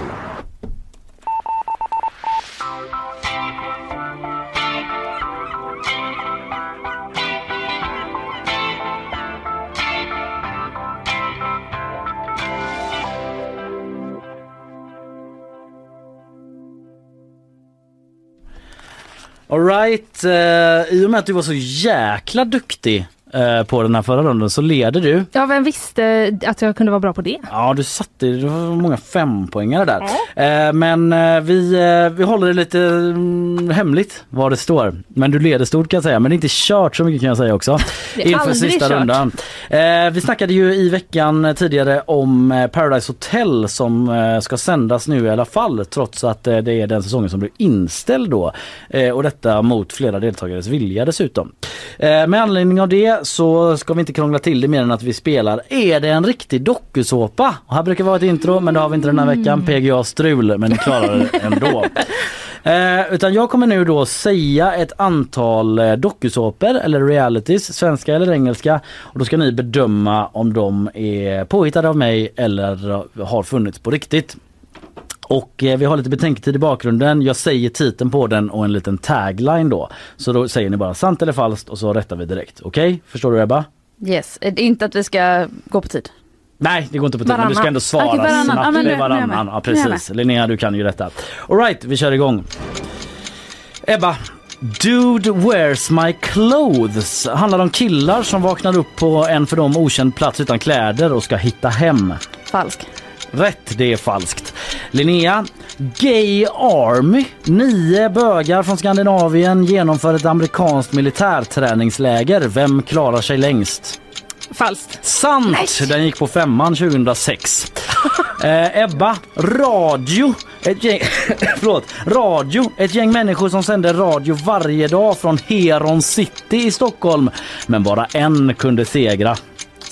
Alright, uh, eh, i och med att du var så jäkla duktig eh, på den här förra rundan så leder du. Ja, vem visste att jag kunde vara bra på det? Ja du satte, det var många fempoängare där. Eh, men eh, vi, eh, vi håller det lite mm, hemligt vad det står. Men du leder stort kan jag säga, men det är inte kört så mycket kan jag säga också. Inför sista kört. rundan. Vi snackade ju i veckan tidigare om Paradise Hotel som ska sändas nu i alla fall trots att det är den säsongen som blir inställd då. Och detta mot flera deltagares vilja dessutom. Med anledning av det så ska vi inte krångla till det mer än att vi spelar Är det en riktig dokusåpa? Och här brukar vara ett intro men det har vi inte den här veckan. PGA strul men ni klarar det ändå. <laughs> Eh, utan jag kommer nu då säga ett antal eh, dokusåpor eller realities, svenska eller engelska. Och då ska ni bedöma om de är påhittade av mig eller har funnits på riktigt. Och eh, vi har lite betänketid i bakgrunden. Jag säger titeln på den och en liten tagline då. Så då säger ni bara sant eller falskt och så rättar vi direkt. Okej? Förstår du Ebba? Yes, Eh, inte att vi ska gå på tid. Nej det går inte på tid men du ska Varannan. ändå svara Okej, varannan. snabbt. Ja, men det är nu- nu är jag varannan. med. Ja, Nu är jag precis. Linnea du kan ju detta. Alright vi kör igång. Ebba. Dude Where's My Clothes handlar om killar som vaknar upp på en för dem okänd plats utan kläder och ska hitta hem. Falsk. Rätt, det är falskt. Linnea. Gay Army. Nio bögar från Skandinavien genomför ett amerikanskt militärträningsläger. Vem klarar sig längst? Falskt. Sant! Den gick på femman 2006. <laughs> Eh, Ebba, radio. Ett gäng, <coughs> förlåt, radio. Ett gäng människor som sänder radio varje dag från Heron City i Stockholm. Men bara en kunde segra.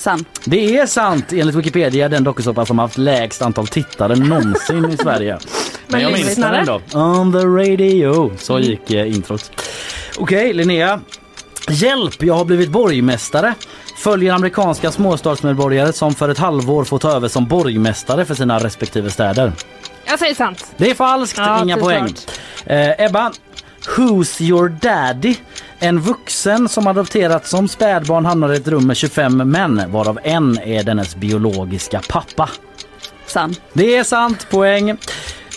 Sann. Det är sant enligt Wikipedia den dokusåpa som haft lägst antal tittare någonsin i Sverige. <laughs> Men jag minns den ändå. On the radio. Så gick eh, introt. Okej Linnea. Hjälp, jag har blivit borgmästare. Följer amerikanska småstadsmedborgare som för ett halvår får ta över som borgmästare för sina respektive städer. Jag säger sant. Det är falskt, Ja, inga poäng. Eh, Ebba, Who's your daddy? En vuxen som adopterats som spädbarn hamnar i ett rum med 25 män varav en är dennes biologiska pappa. Sann. Det är sant, poäng.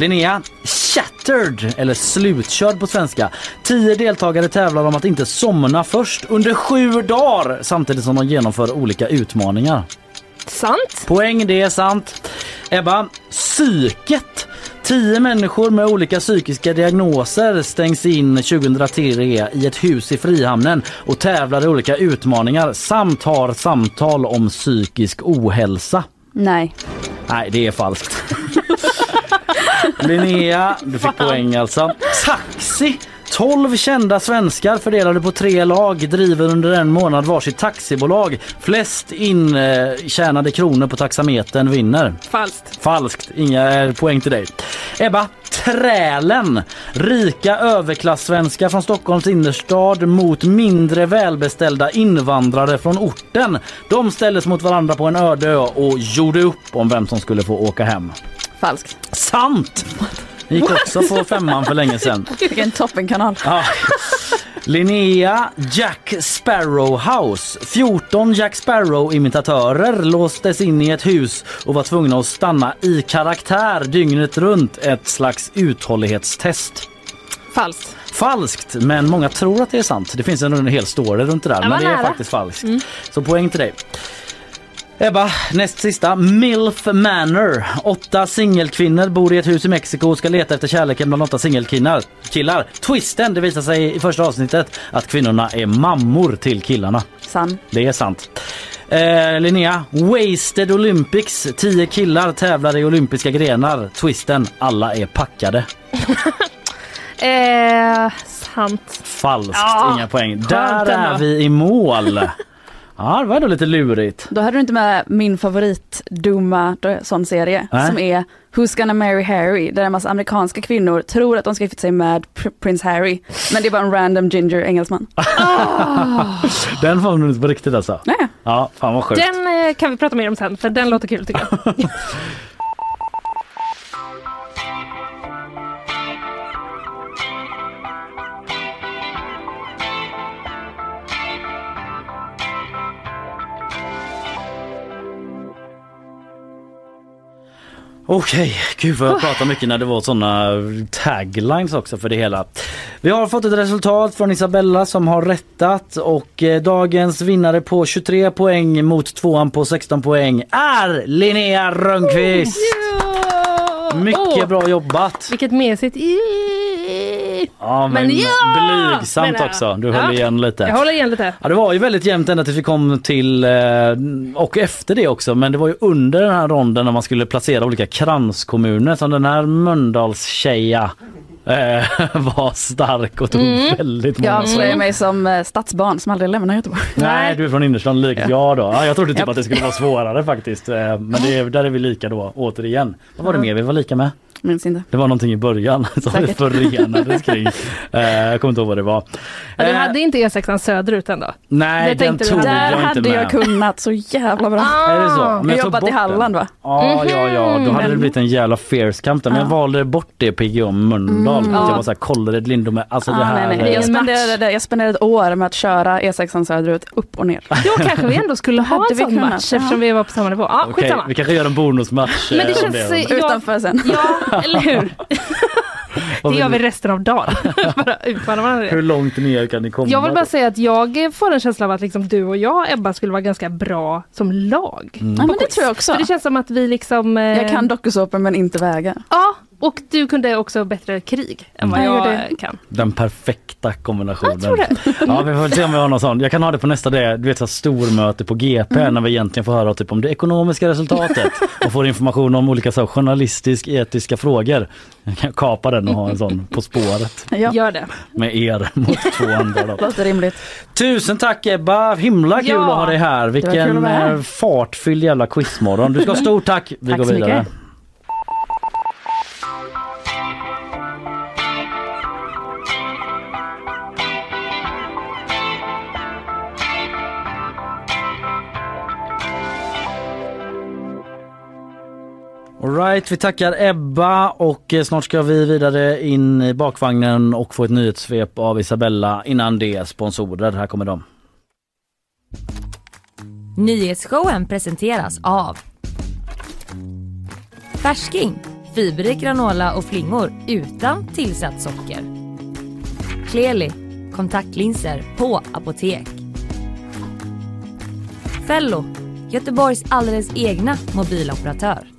Linnea, Shattered, eller slutkörd på svenska. Tio deltagare tävlar om att inte somna först under sju dagar samtidigt som de genomför olika utmaningar. Sant. Poäng, det är sant. Ebba, psyket. Tio människor med olika psykiska diagnoser stängs in 2003 i ett hus i Frihamnen och tävlar i olika utmaningar samt har samtal om psykisk ohälsa. Nej. Nej, det är falskt. <laughs> Linnea, du fick poäng alltså. Taxi! 12 kända svenskar fördelade på tre lag driver under en månad varsitt taxibolag. Flest intjänade kronor på taxametern vinner. Falskt. Falskt, inga eh, poäng till dig. Ebba, Trälen. Rika överklassvenskar från Stockholms innerstad mot mindre välbeställda invandrare från orten. De ställdes mot varandra på en öde ö och gjorde upp om vem som skulle få åka hem. Falskt. Sant! Gick också på femman för länge sedan. <laughs> Vilken toppenkanal. Ja. Linnea Jack Sparrow House. 14 Jack Sparrow-imitatörer låstes in i ett hus och var tvungna att stanna i karaktär dygnet runt. Ett slags uthållighetstest. Falskt. Falskt, men många tror att det är sant. Det finns en, hel story runt det där, men det är faktiskt falskt. Så poäng till dig. Ebba, näst sista. Milf Manor. Åtta singelkvinnor bor i ett hus i Mexiko och ska leta efter kärleken bland åtta singelkillar. Killar. Twisten, det visar sig i första avsnittet att kvinnorna är mammor till killarna. Sann. Det är sant. Eh, Linnea, Wasted Olympics. Tio killar tävlar i olympiska grenar. Twisten, alla är packade. <laughs> Eh, sant. Falskt, Ja, inga poäng. Där är vi i mål. <laughs> Ja, det var ändå lite lurigt. Då hade du inte med min favoritdumma sån serie Nej. som är Who's gonna marry Harry? Där en massa amerikanska kvinnor tror att de ska gifta sig med Pr- prins Harry. Men det är bara en random ginger engelsman. <laughs> Den var nog inte på riktigt alltså. Nej. Ja, fan vad sjukt. Den eh, kan vi prata mer om sen för den låter kul tycker jag. <laughs> Okej, gud vad jag pratar mycket när det var såna taglines också för det hela. Vi har fått ett resultat från Isabella som har rättat och eh, dagens vinnare på 23 poäng mot tvåan på 16 poäng är Linnea Rönnqvist. Mycket Åh, bra jobbat. Vilket mesigt i. Ja, men, Men ja! blygsamt jag. också. Du höll Ja. igen lite. Jag håller igen lite. Ja, det var ju väldigt jämnt ända tills vi kom till eh, och efter det också. Men det var ju under den här ronden när man skulle placera olika kranskommuner som den här Mölndalstjeja <laughs> var stark och tog Mm. väldigt många Jag avslöjar mig som eh, stadsbarn som aldrig lämnar Göteborg. Nej, du är från innerstan likt jag då. Ja, jag trodde typ att det skulle vara svårare faktiskt. Eh, Men det, där är vi lika då, återigen. Vad var det mer vi var lika med? Minns inte. Det var någonting i början <laughs> som Säkert. förenades kring. <laughs> Eh, Jag kommer inte ihåg vad det var. Ja, du Eh, hade inte E6 söderut ändå? Nej, det den tog hade. jag Där inte hade med. jag kunnat så jävla bra. Är det så? Ah. Men Jag tog jobbat bort i Halland va? Ja, ja, ja, då hade det Mhm. blivit en jävla fierce kamp där. Men jag Ja. valde bort det PGA Mölndal. Mm. Jag Ja. var såhär, Kållered, Lindome, alltså det Ah, här. nej, nej. Jag, spenderade, det- jag spenderade ett år med att köra E6 söderut upp och ner. Då kanske vi ändå skulle ha Hade en sån match eftersom vi var på samma nivå. Okej, skitsamma. vi kanske gör en bonusmatch. Men det eh, känns... det. jag- Utanför sen. Ja, <laughs> eller hur? <laughs> Det gör vi resten av dagen. <laughs> bara utmana varandra. Hur långt ner kan ni komma? Jag vill bara då? säga att jag får en känsla av att liksom du och jag, Ebba, skulle vara ganska bra som lag. Mm. Ja, men det tror jag också. För det känns som att vi liksom... eh, Jag kan dokusåpor men inte väga. Ja, och du kunde också bättre krig än vad Mm. Jag jag, kan. Den perfekta kombinationen. Jag tror det. <laughs> Ja, vi får se om vi har någon sån. Jag kan ha det på nästa det, du vet så stormöte på GP Mm. när vi egentligen får höra typ om det ekonomiska resultatet <laughs> och får information om olika så journalistisk etiska frågor. Jag kan kapa den och ha en sån På spåret Ja, Gör det. med er mot två andra. Då. <laughs> låter rimligt. Tusen tack Ebba, himla kul Ja. att ha dig här. Vilken här. eh, fartfylld jävla quizmorgon. Du ska ha stort tack. Vi Tack går vidare. mycket. Alright, vi tackar Ebba och eh, snart ska vi vidare in i bakvagnen och få ett nyhetssvep av Isabella. Innan det sponsorer, här kommer de. Nyhetsshowen presenteras av Färsking, fiberrik granola och flingor utan tillsatt socker. Kleli, kontaktlinser på apotek. Fello, Göteborgs alldeles egna mobiloperatör.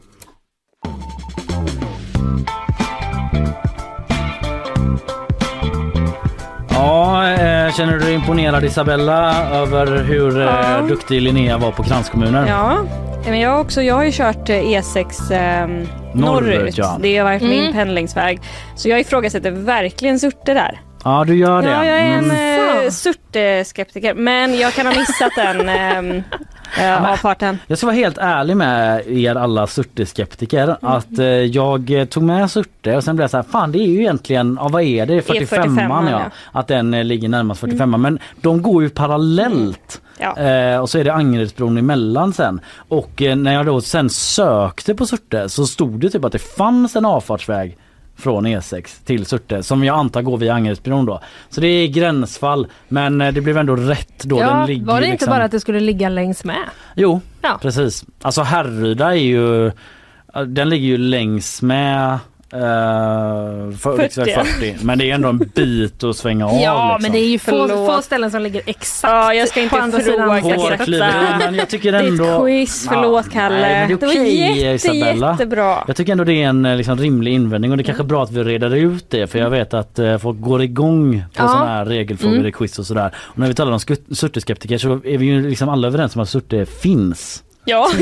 Ja, eh, känner du dig imponerad Isabella över hur eh, Ja. duktig Linnea var på kranskommuner? Ja, men jag också. Jag har ju kört eh, E6 eh, norrut. Norrut, ja. Det har varit Mm. min pendlingsväg. Så jag ifrågasätter verkligen Surte där. Ja, du gör det. Ja, jag är en Mm. Eh, Surte-skeptiker. Men jag kan ha missat den <laughs> eh, eh, avfarten. Jag ska vara helt ärlig med er alla Surte-skeptiker Mm. att eh, jag eh, tog med Surte och sen blev jag så här, fan det är ju egentligen, ja, vad är det, 45 E45, ja. ja. Att den eh, ligger närmast 45 men de går ju parallellt. Ja. Eh, och så är det Angeredsbron emellan sen. Och eh, när jag då sen sökte på Surte så stod det typ att det fanns en avfartsväg från E6 till Surte som jag antar går via Angeredsbron då. Så det är gränsfall men eh, det blev ändå rätt då. Ja, den ligger var det inte liksom... bara att det skulle ligga längs med? Jo, Ja. precis. Alltså Härryda är ju, den ligger ju längs med Uh, för, 40. 40. Men det är ändå en bit att svänga av. Ja, liksom. men det är ju få, få ställen som ligger exakt Ja, jag ska inte på andra sidan. men jag tycker Det är ändå... ett quiz, förlåt Kalle. nej, det är okej, var jätte, Isabella. jättebra. Jag tycker ändå det är en eh, liksom, rimlig invändning och det är kanske bra att vi reder ut det för jag vet att eh, folk går igång på Ja. sådana här regelfrågor Mm. i quiz och sådär. Och när vi talar om Surte-skeptiker så är vi ju liksom alla överens om att Surte finns. Ja, <laughs>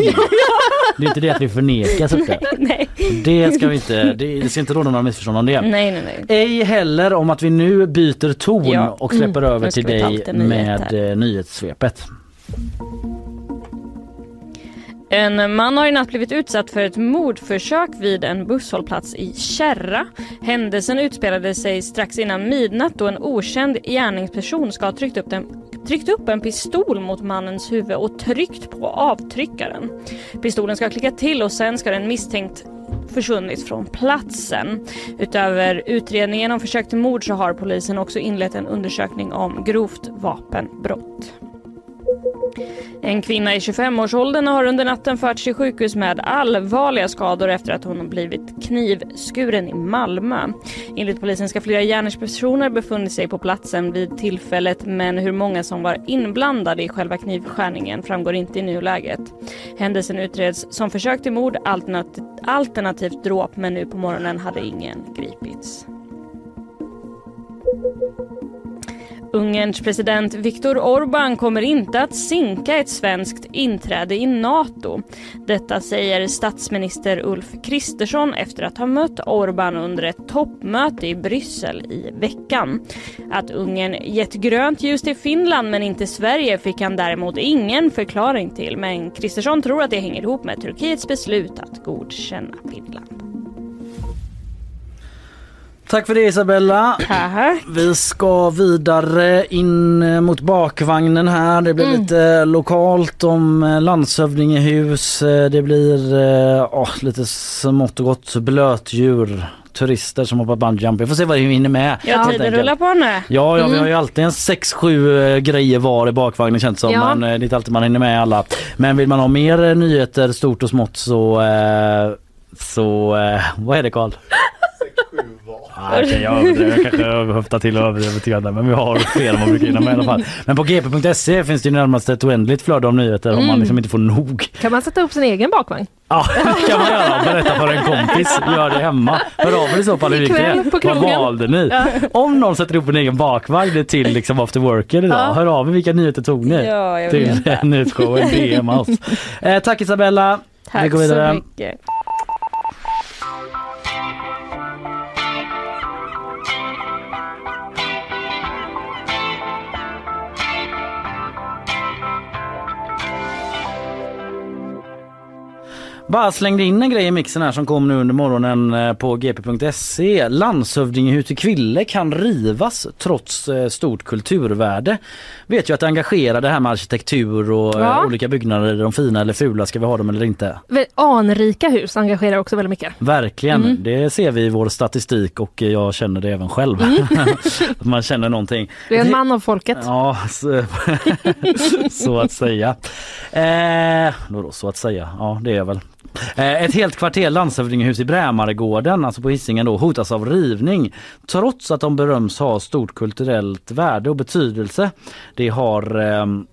Det är inte det att vi förnekar Surte. <laughs> nej. Det ska vi inte, det, det ska inte råda några missförstånd om det. nej, nej, nej. Ej heller om att vi nu byter ton Ja. och släpper Mm. över till dig med eh, nyhetssvepet. En man har i natt blivit utsatt för ett mordförsök vid en busshållplats i Kärra. Händelsen utspelade sig strax innan midnatt då en okänd gärningsperson ska ha tryckt upp, den, tryckt upp en pistol mot mannens huvud och tryckt på avtryckaren. Pistolen ska ha klickat till och sen ska den misstänkt försvunnit från platsen. Utöver utredningen om försök till mord så har polisen också inlett en undersökning om grovt vapenbrott. En kvinna i 25-årsåldern har under natten förts till sjukhus med allvarliga skador efter att hon blivit knivskuren i Malmö. Enligt polisen ska flera gärningspersoner befunnit sig på platsen vid tillfället men hur många som var inblandade i själva knivskärningen framgår inte i nuläget. Händelsen utreds som försök till mord alternativt, alternativt dråp men nu på morgonen hade ingen gripits. Ungerns president Viktor Orbán kommer inte att sinka ett svenskt inträde i Nato. Detta säger statsminister Ulf Kristersson efter att ha mött Orbán under ett toppmöte i Bryssel i veckan. Att Ungern gett grönt ljus till Finland men inte Sverige fick han däremot ingen förklaring till. Men Kristersson tror att det hänger ihop med Turkiets beslut att godkänna Finland. Tack för det Isabella. Vi ska vidare in mot bakvagnen här. Det blir Mm. lite lokalt om eh, landshövdingehus. Eh, Det blir eh, åh, lite smått och gott blötdjur. Turister som hoppar bungyjump. Vi får se vad vi hinner med. Ja, tiden rullar på nu. Ja, ja vi Mm. har ju alltid en 6-7 eh, grejer var i bakvagnen känns det som. Ja. Eh, det är inte alltid man hinner med alla. Men vill man ha mer eh, nyheter stort och smått så eh, så eh, vad är det Karl? <laughs> Nej, okej, jag kanske höftar till och överdriver lite grann men vi har fler än vad vi hinna med i alla fall. Men på gp.se finns det ju närmast ett oändligt flöde av nyheter om man Mm. liksom inte får nog. Kan man sätta upp sin egen bakvagn? Ja, det kan man göra. Berätta för en kompis. Gör det hemma. Hör av er i så fall hur gick det? Vad valde ni? Ja. Om någon sätter upp en egen bakvagn till liksom after worker idag, Ja. hör av er vilka nyheter tog ni? Ja, till nyhetsshowen DM oss. Eh, tack Isabella. Vi Tack går vidare. så mycket. Bara slängde in en grej i mixen här som kom nu under morgonen eh, på gp.se. Landshövdingehus i Kville kan rivas trots eh, stort kulturvärde. Vet ju att det engagerar det här med arkitektur och eh, Ja. olika byggnader. Är de fina eller fula? Ska vi ha dem eller inte? Anrika hus engagerar också väldigt mycket. Verkligen, Mm. det ser vi i vår statistik och jag känner det även själv. <laughs> att man känner någonting. Du är en man av folket. Ja, så, <laughs> så att säga. Eh, då, så att säga, ja det är jag väl. Eh, ett helt kvarter landshövdingehus i Brämaregården, alltså på Hisingen då, hotas av rivning trots att de beröms ha stort kulturellt värde och betydelse. Det har ehm,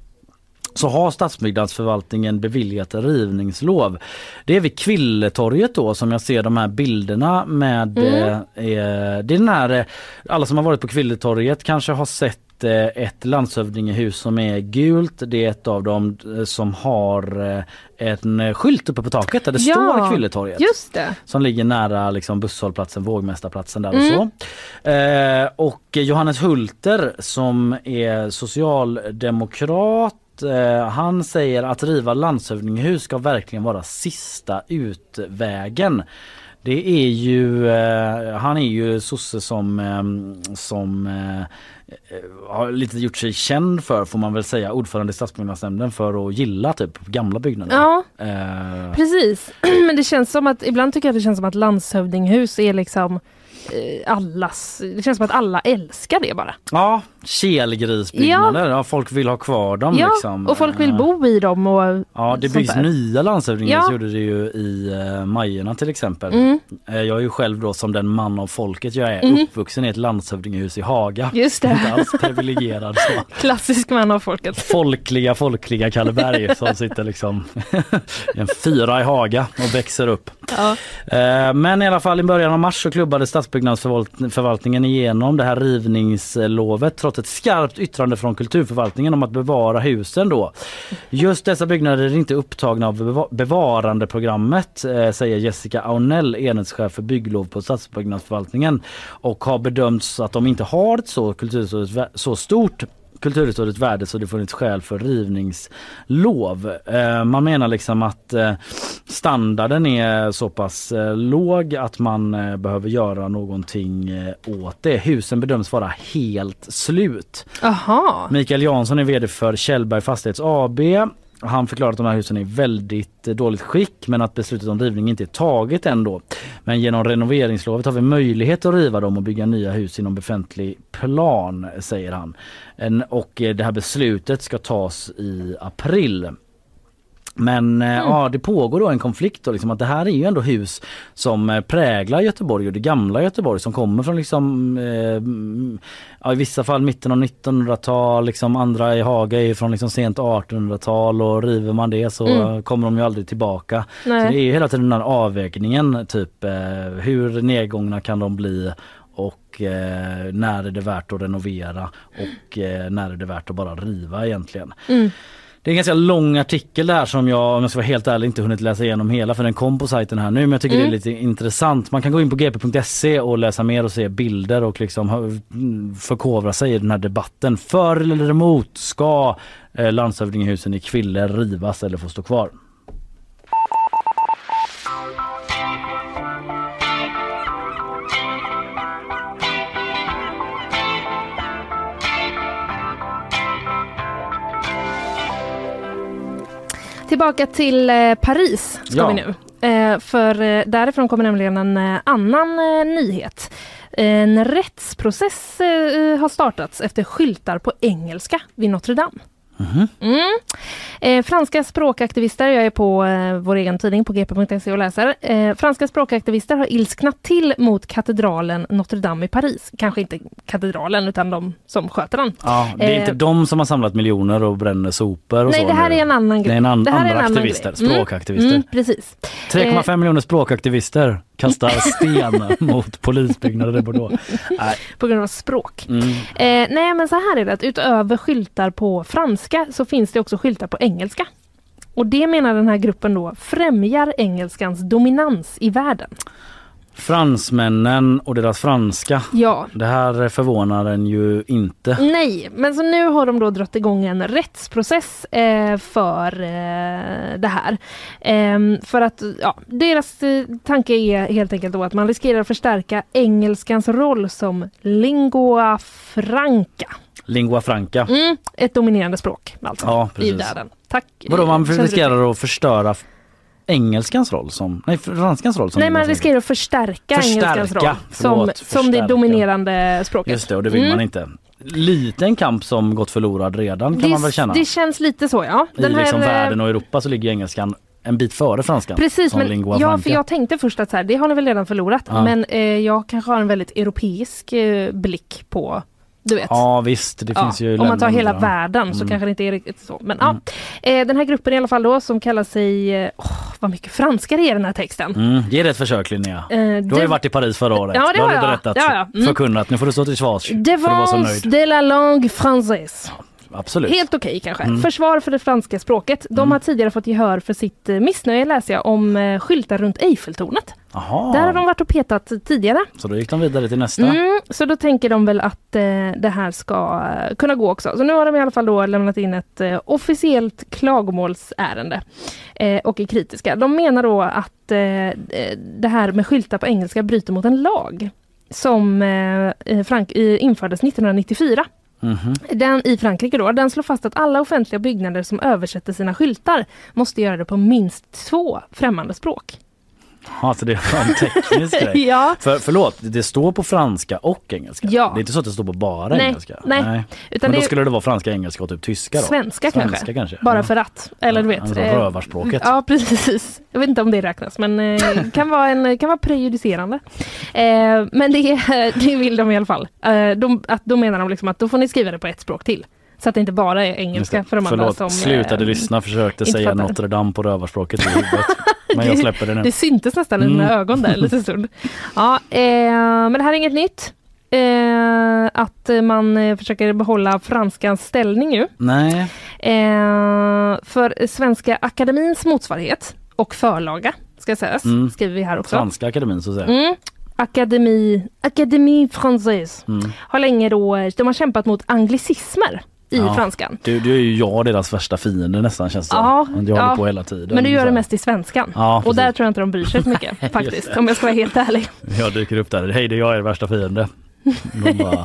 så har stadsbyggnadsförvaltningen beviljat rivningslov. Det är vid Kvilletorget då som jag ser de här bilderna med Mm. eh, eh, det är den här, eh, alla som har varit på Kvilletorget kanske har sett eh, ett landshövdingehus som är gult. Det är ett av dem eh, som har eh, en skylt uppe på taket där det Ja, står Kvilletorget. Just det. Som ligger nära liksom busshållplatsen, Vågmästarplatsen där Mm. och så. Eh, och Johannes Hulter som är socialdemokrat han säger att riva landshövdingehus ska verkligen vara sista utvägen. Det är ju, eh, han är ju sosse som, eh, som eh, har lite gjort sig känd för får man väl säga, ordförande i stadsbyggnadsnämnden för att gilla typ gamla byggnader. Ja, Eh, precis. <clears throat> Men det känns som att, ibland tycker jag att det känns som att landshövdinghus är liksom eh, allas, det känns som att alla älskar det bara. Ja, kelgrisbyggnader. Ja. folk vill ha kvar dem. ja, liksom. och folk vill Eh, bo i dem och Ja, det byggs där. nya landshövdinghus Ja. gjorde det ju i uh, Majorna till exempel. Mm. Eh, jag är ju själv då som den man av folket jag är Mm. uppvuxen i ett landshövdingehus i Haga. Just det. Inte alls privilegierad så. <laughs> Klassisk man av folket. Folkliga, folkliga Kalle Berg som sitter liksom <laughs> en fyra i Haga och växer upp. Ja. Eh, Men i alla fall i början av mars så klubbade stadsbyggnadsförvaltningen igenom det här rivningslovet fått ett skarpt yttrande från kulturförvaltningen om att bevara husen då. Just dessa byggnader är inte upptagna av bevarandeprogrammet eh, säger Jessica Aunell, enhetschef för bygglov på stadsbyggnadsförvaltningen och har bedömts att de inte har ett så kulturhistoriskt så stort kulturhistoriskt värde så det funnits skäl för rivningslov. Eh, man menar liksom att eh, standarden är så pass eh, låg att man eh, behöver göra någonting åt det. Husen bedöms vara helt slut. Jaha. Mikael Jansson är vd för Kjellberg Fastighets AB. Han förklarar att de här husen är i väldigt eh, dåligt skick men att beslutet om rivning inte är taget ändå. Men genom renoveringslovet har vi möjlighet att riva dem och bygga nya hus inom befintlig plan, säger han. En, och eh, det här beslutet ska tas i april. Men eh, ja, det pågår då en konflikt då, liksom, att det här är ju ändå hus som eh, präglar Göteborg och det gamla Göteborg som kommer från liksom eh, mm, ja, i vissa fall mitten av 1900-tal, liksom andra i Haga är från liksom sent 1800-tal och river man det så Mm. kommer de ju aldrig tillbaka. Nej. Så det är ju hela tiden den här avvägningen typ eh, hur nedgångna kan de bli och eh, när är det värt att renovera och eh, när är det värt att bara riva egentligen. Mm. Det är en ganska lång artikel där som jag om jag ska vara helt ärlig inte hunnit läsa igenom hela för den kom på sajten här nu men jag tycker Mm. det är lite intressant. Man kan gå in på gp.se och läsa mer och se bilder och liksom mm, förkovra sig i den här debatten. För eller emot ska eh, landshövdingehusen i Kville rivas eller få stå kvar? Tillbaka till eh, Paris ska Ja. vi nu. Eh, för eh, därifrån kommer nämligen en annan nyhet. En rättsprocess har startats efter skyltar på engelska vid Notre Dame. Mm. Eh, franska språkaktivister, jag är på eh, vår egen tidning på gp.se och läser. Eh, franska språkaktivister har ilsknat till mot katedralen Notre Dame i Paris. Kanske inte katedralen utan de som sköter den. Ja, det är Eh, inte de som har samlat miljoner och bränner sopor och Nej, så det här är en annan grej. Det är en an- Det här är andra en annan aktivister, grej. Mm, språkaktivister. Mm, precis. 3,5 miljoner språkaktivister kastar sten <laughs> mot polisbyggnader i Bordeaux. Nej. På grund av språk. Mm. Eh, nej men så här är det att utöver skyltar på franska så finns det också skyltar på engelska. Och det menar den här gruppen då främjar engelskans dominans i världen. Fransmännen och deras franska. Ja. Det här förvånar en ju inte. Nej, men så nu har de då dragit igång en rättsprocess eh, för eh, det här. Ehm, för att ja, deras eh, tanke är helt enkelt då att man riskerar att förstärka engelskans roll som lingua franca. Lingua franca. Mm, ett dominerande språk alltså, Ja, i precis. världen. Tack. Vadå man riskerar att förstöra engelskans roll som, nej franskans roll som Nej, man riskerar att förstärka, Förstärka, engelskans roll som, förlåt, som det förstärka. dominerande språket. Just det och det vill Mm. man inte. Liten kamp som gått förlorad redan kan det, man väl känna. det känns lite så ja. I liksom eh, världen och Europa så ligger engelskan en bit före franskan. Precis, men ja, för jag tänkte först att så här, det har ni väl redan förlorat. Ja. Men eh, jag kanske har en väldigt europeisk eh, blick på, du vet. Ja visst, det Ja, finns ju om man tar hela ja. världen så Mm. kanske det inte är riktigt så. Men ja, eh, den här gruppen i alla fall då som kallar sig, åh vad mycket franska det är i den här texten. Mm, ge det ett försök Linnea. Eh, Du har ju varit i Paris förra året. Ja, det har du jag. berättat, Ja, ja. Mm. förkunnat. Nu får du stå till svars så Devance de la langue française. Absolut. Helt okej kanske. Mm. Försvar för det franska språket. De har tidigare fått gehör för sitt eh, missnöje läser jag om eh, skyltar runt Eiffeltornet. Jaha. Där har de varit och petat tidigare. Så då gick de vidare till nästa. Mm, så då tänker de väl att eh, det här ska eh, kunna gå också. Så nu har de i alla fall då lämnat in ett eh, officiellt klagomålsärende eh, och är kritiska. De menar då att det här med skyltar på engelska bryter mot en lag som Frank- infördes 1994. Mhm. Den i Frankrike då, den slår fast att alla offentliga byggnader som översätter sina skyltar måste göra det på minst två främmande språk. Ja, så det är en teknisk <laughs> grej. Ja. För, förlåt, det står på franska och engelska. Ja. Det är inte så att det står på bara Nej, engelska. nej. Utan Men då det- skulle det vara franska, engelska och typ tyska då? Svenska, Svenska kanske. Bara för att. Eller du vet. Alltså eh, rövarspråket. Ja precis. Jag vet inte om det räknas men eh, <laughs> kan vara, en, kan vara prejudicerande. Eh, men det, <laughs> det vill de i alla fall. Eh, de, att, då menar de liksom att då får ni skriva det på ett språk till. Så att det inte bara är engelska det. för de andra Förlåt, som... slutade eh, lyssna, försökte säga. Notre Dame på rövarspråket i huvudet. Men jag släpper det nu. Det syntes nästan i dina Mm. ögon där en liten <laughs> stund. Ja, eh, men det här är inget nytt. Eh, att man eh, försöker behålla franskans ställning ju. Nej. Eh, för Svenska Akademins motsvarighet och förlaga ska sägas, Mm. skriver vi här också. Franska akademin så att säga. Mm. Akademi, Académie Française Mm. har länge då, de har kämpat mot anglicismer i Ja. franskan. Du, du är ju jag deras värsta fiende nästan känns det Ja, som. Jag ja. på hela tiden. Men du gör det mest i svenskan. Ja, och där tror jag inte de bryr sig så mycket <laughs> faktiskt, om jag ska vara helt ärlig. Jag dyker upp där. Hej det är jag er värsta fiende. De bara,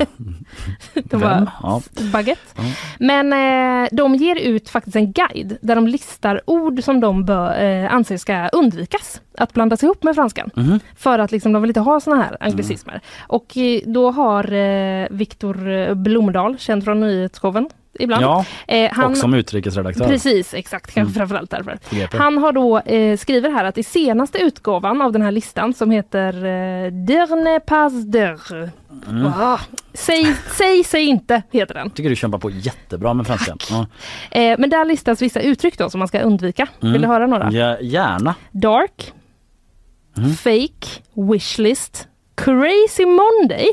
<laughs> De bara, Ja. baguette. Ja. Men eh, de ger ut faktiskt en guide där de listar ord som de bör, eh, anser ska undvikas att blandas ihop med franskan. Mhm. För att liksom, de vill inte ha såna här anglicismer. Och eh, då har eh, Viktor Blomdahl, känd från nyhetsshowen ibland. Ja, eh, han, och som utrikesredaktör. Precis, exakt. Kanske Mm. framförallt därför. Han har då eh, skriver här att i senaste utgåvan av den här listan som heter eh, Dernier pas d'heure. Mm. Ah, säg, säg, säg inte heter den. tycker du kämpar på jättebra med franskan. Ja. Eh, men där listas vissa uttryck då som man ska undvika. Vill Mm. du höra några? Ja, gärna. Dark, Mm. fake, wishlist, Crazy Monday.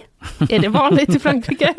Är det vanligt i Frankrike?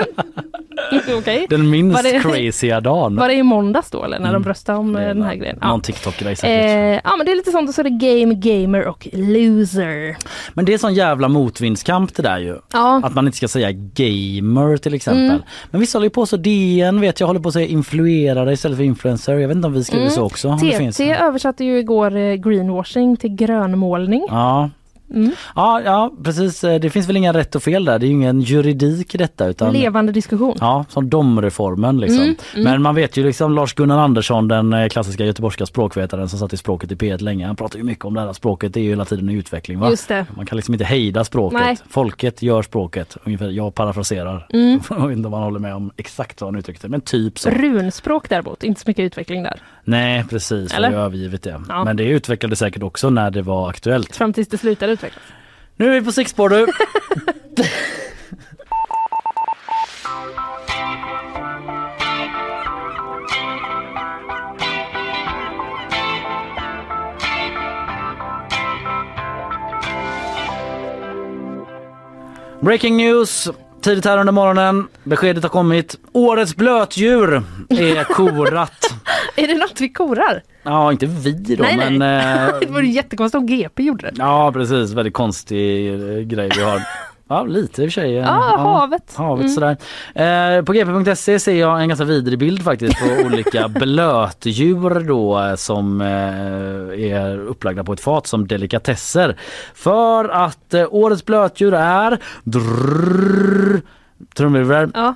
<laughs> Okej. Den minst det- crazya dagen. Var det i måndags då eller när de Mm. röstade om eh, den här grejen? Någon Ja. TikTok-grej säkert. Eh, ja men det är lite sånt och så är det game, gamer och loser. Men det är sån jävla motvindskamp det där ju. Ja. Att man inte ska säga gamer till exempel. Mm. Men vissa håller ju på så, DN vet jag håller på att säga influerare istället för influencer. Jag vet inte om vi skriver Mm. så också. TT översatte ju igår eh, greenwashing till grönmålning. Ja. Mm. Ja, ja precis. Eh, Det finns väl inga rätt och fel där. Det är ju ingen juridik i detta. Utan... Levande diskussion. Ja, som domreformen liksom. Mm, mm. Men man vet ju liksom Lars-Gunnar Andersson, den eh, klassiska göteborgska språkvetaren som satt i språket i P1 länge. Han pratar ju mycket om det här språket, det är ju hela tiden i utveckling. Va? Just det. Man kan liksom inte hejda språket. Nej. Folket gör språket. Ungefär, jag parafraserar. Mm. <laughs> Jag vet inte om man håller med om exakt så han uttryckte men typ så. Runspråk däremot, inte så mycket utveckling där. Nej precis, vi har övergivit det. Ja. Men det utvecklades säkert också när det var aktuellt. Fram tills det slutade utvecklas. Nu är vi på stickspår du. Breaking news! Tidigt här under morgonen. Beskedet har kommit. Årets blötdjur är korat. <laughs> Är det något vi korar? Ja, inte vi då, Nej, nej. men... <laughs> eh, det vore jättekonstigt om GP gjorde det. Ja precis, väldigt konstig eh, grej vi har. Ja lite i och för sig. eh, Ja, havet. Havet Mm. sådär. Eh, på gp.se ser jag en ganska vidrig bild faktiskt på <laughs> olika blötdjur då eh, som eh, är upplagda på ett fat som delikatesser. För att eh, årets blötdjur är drrrr, trumvirvel. Ja.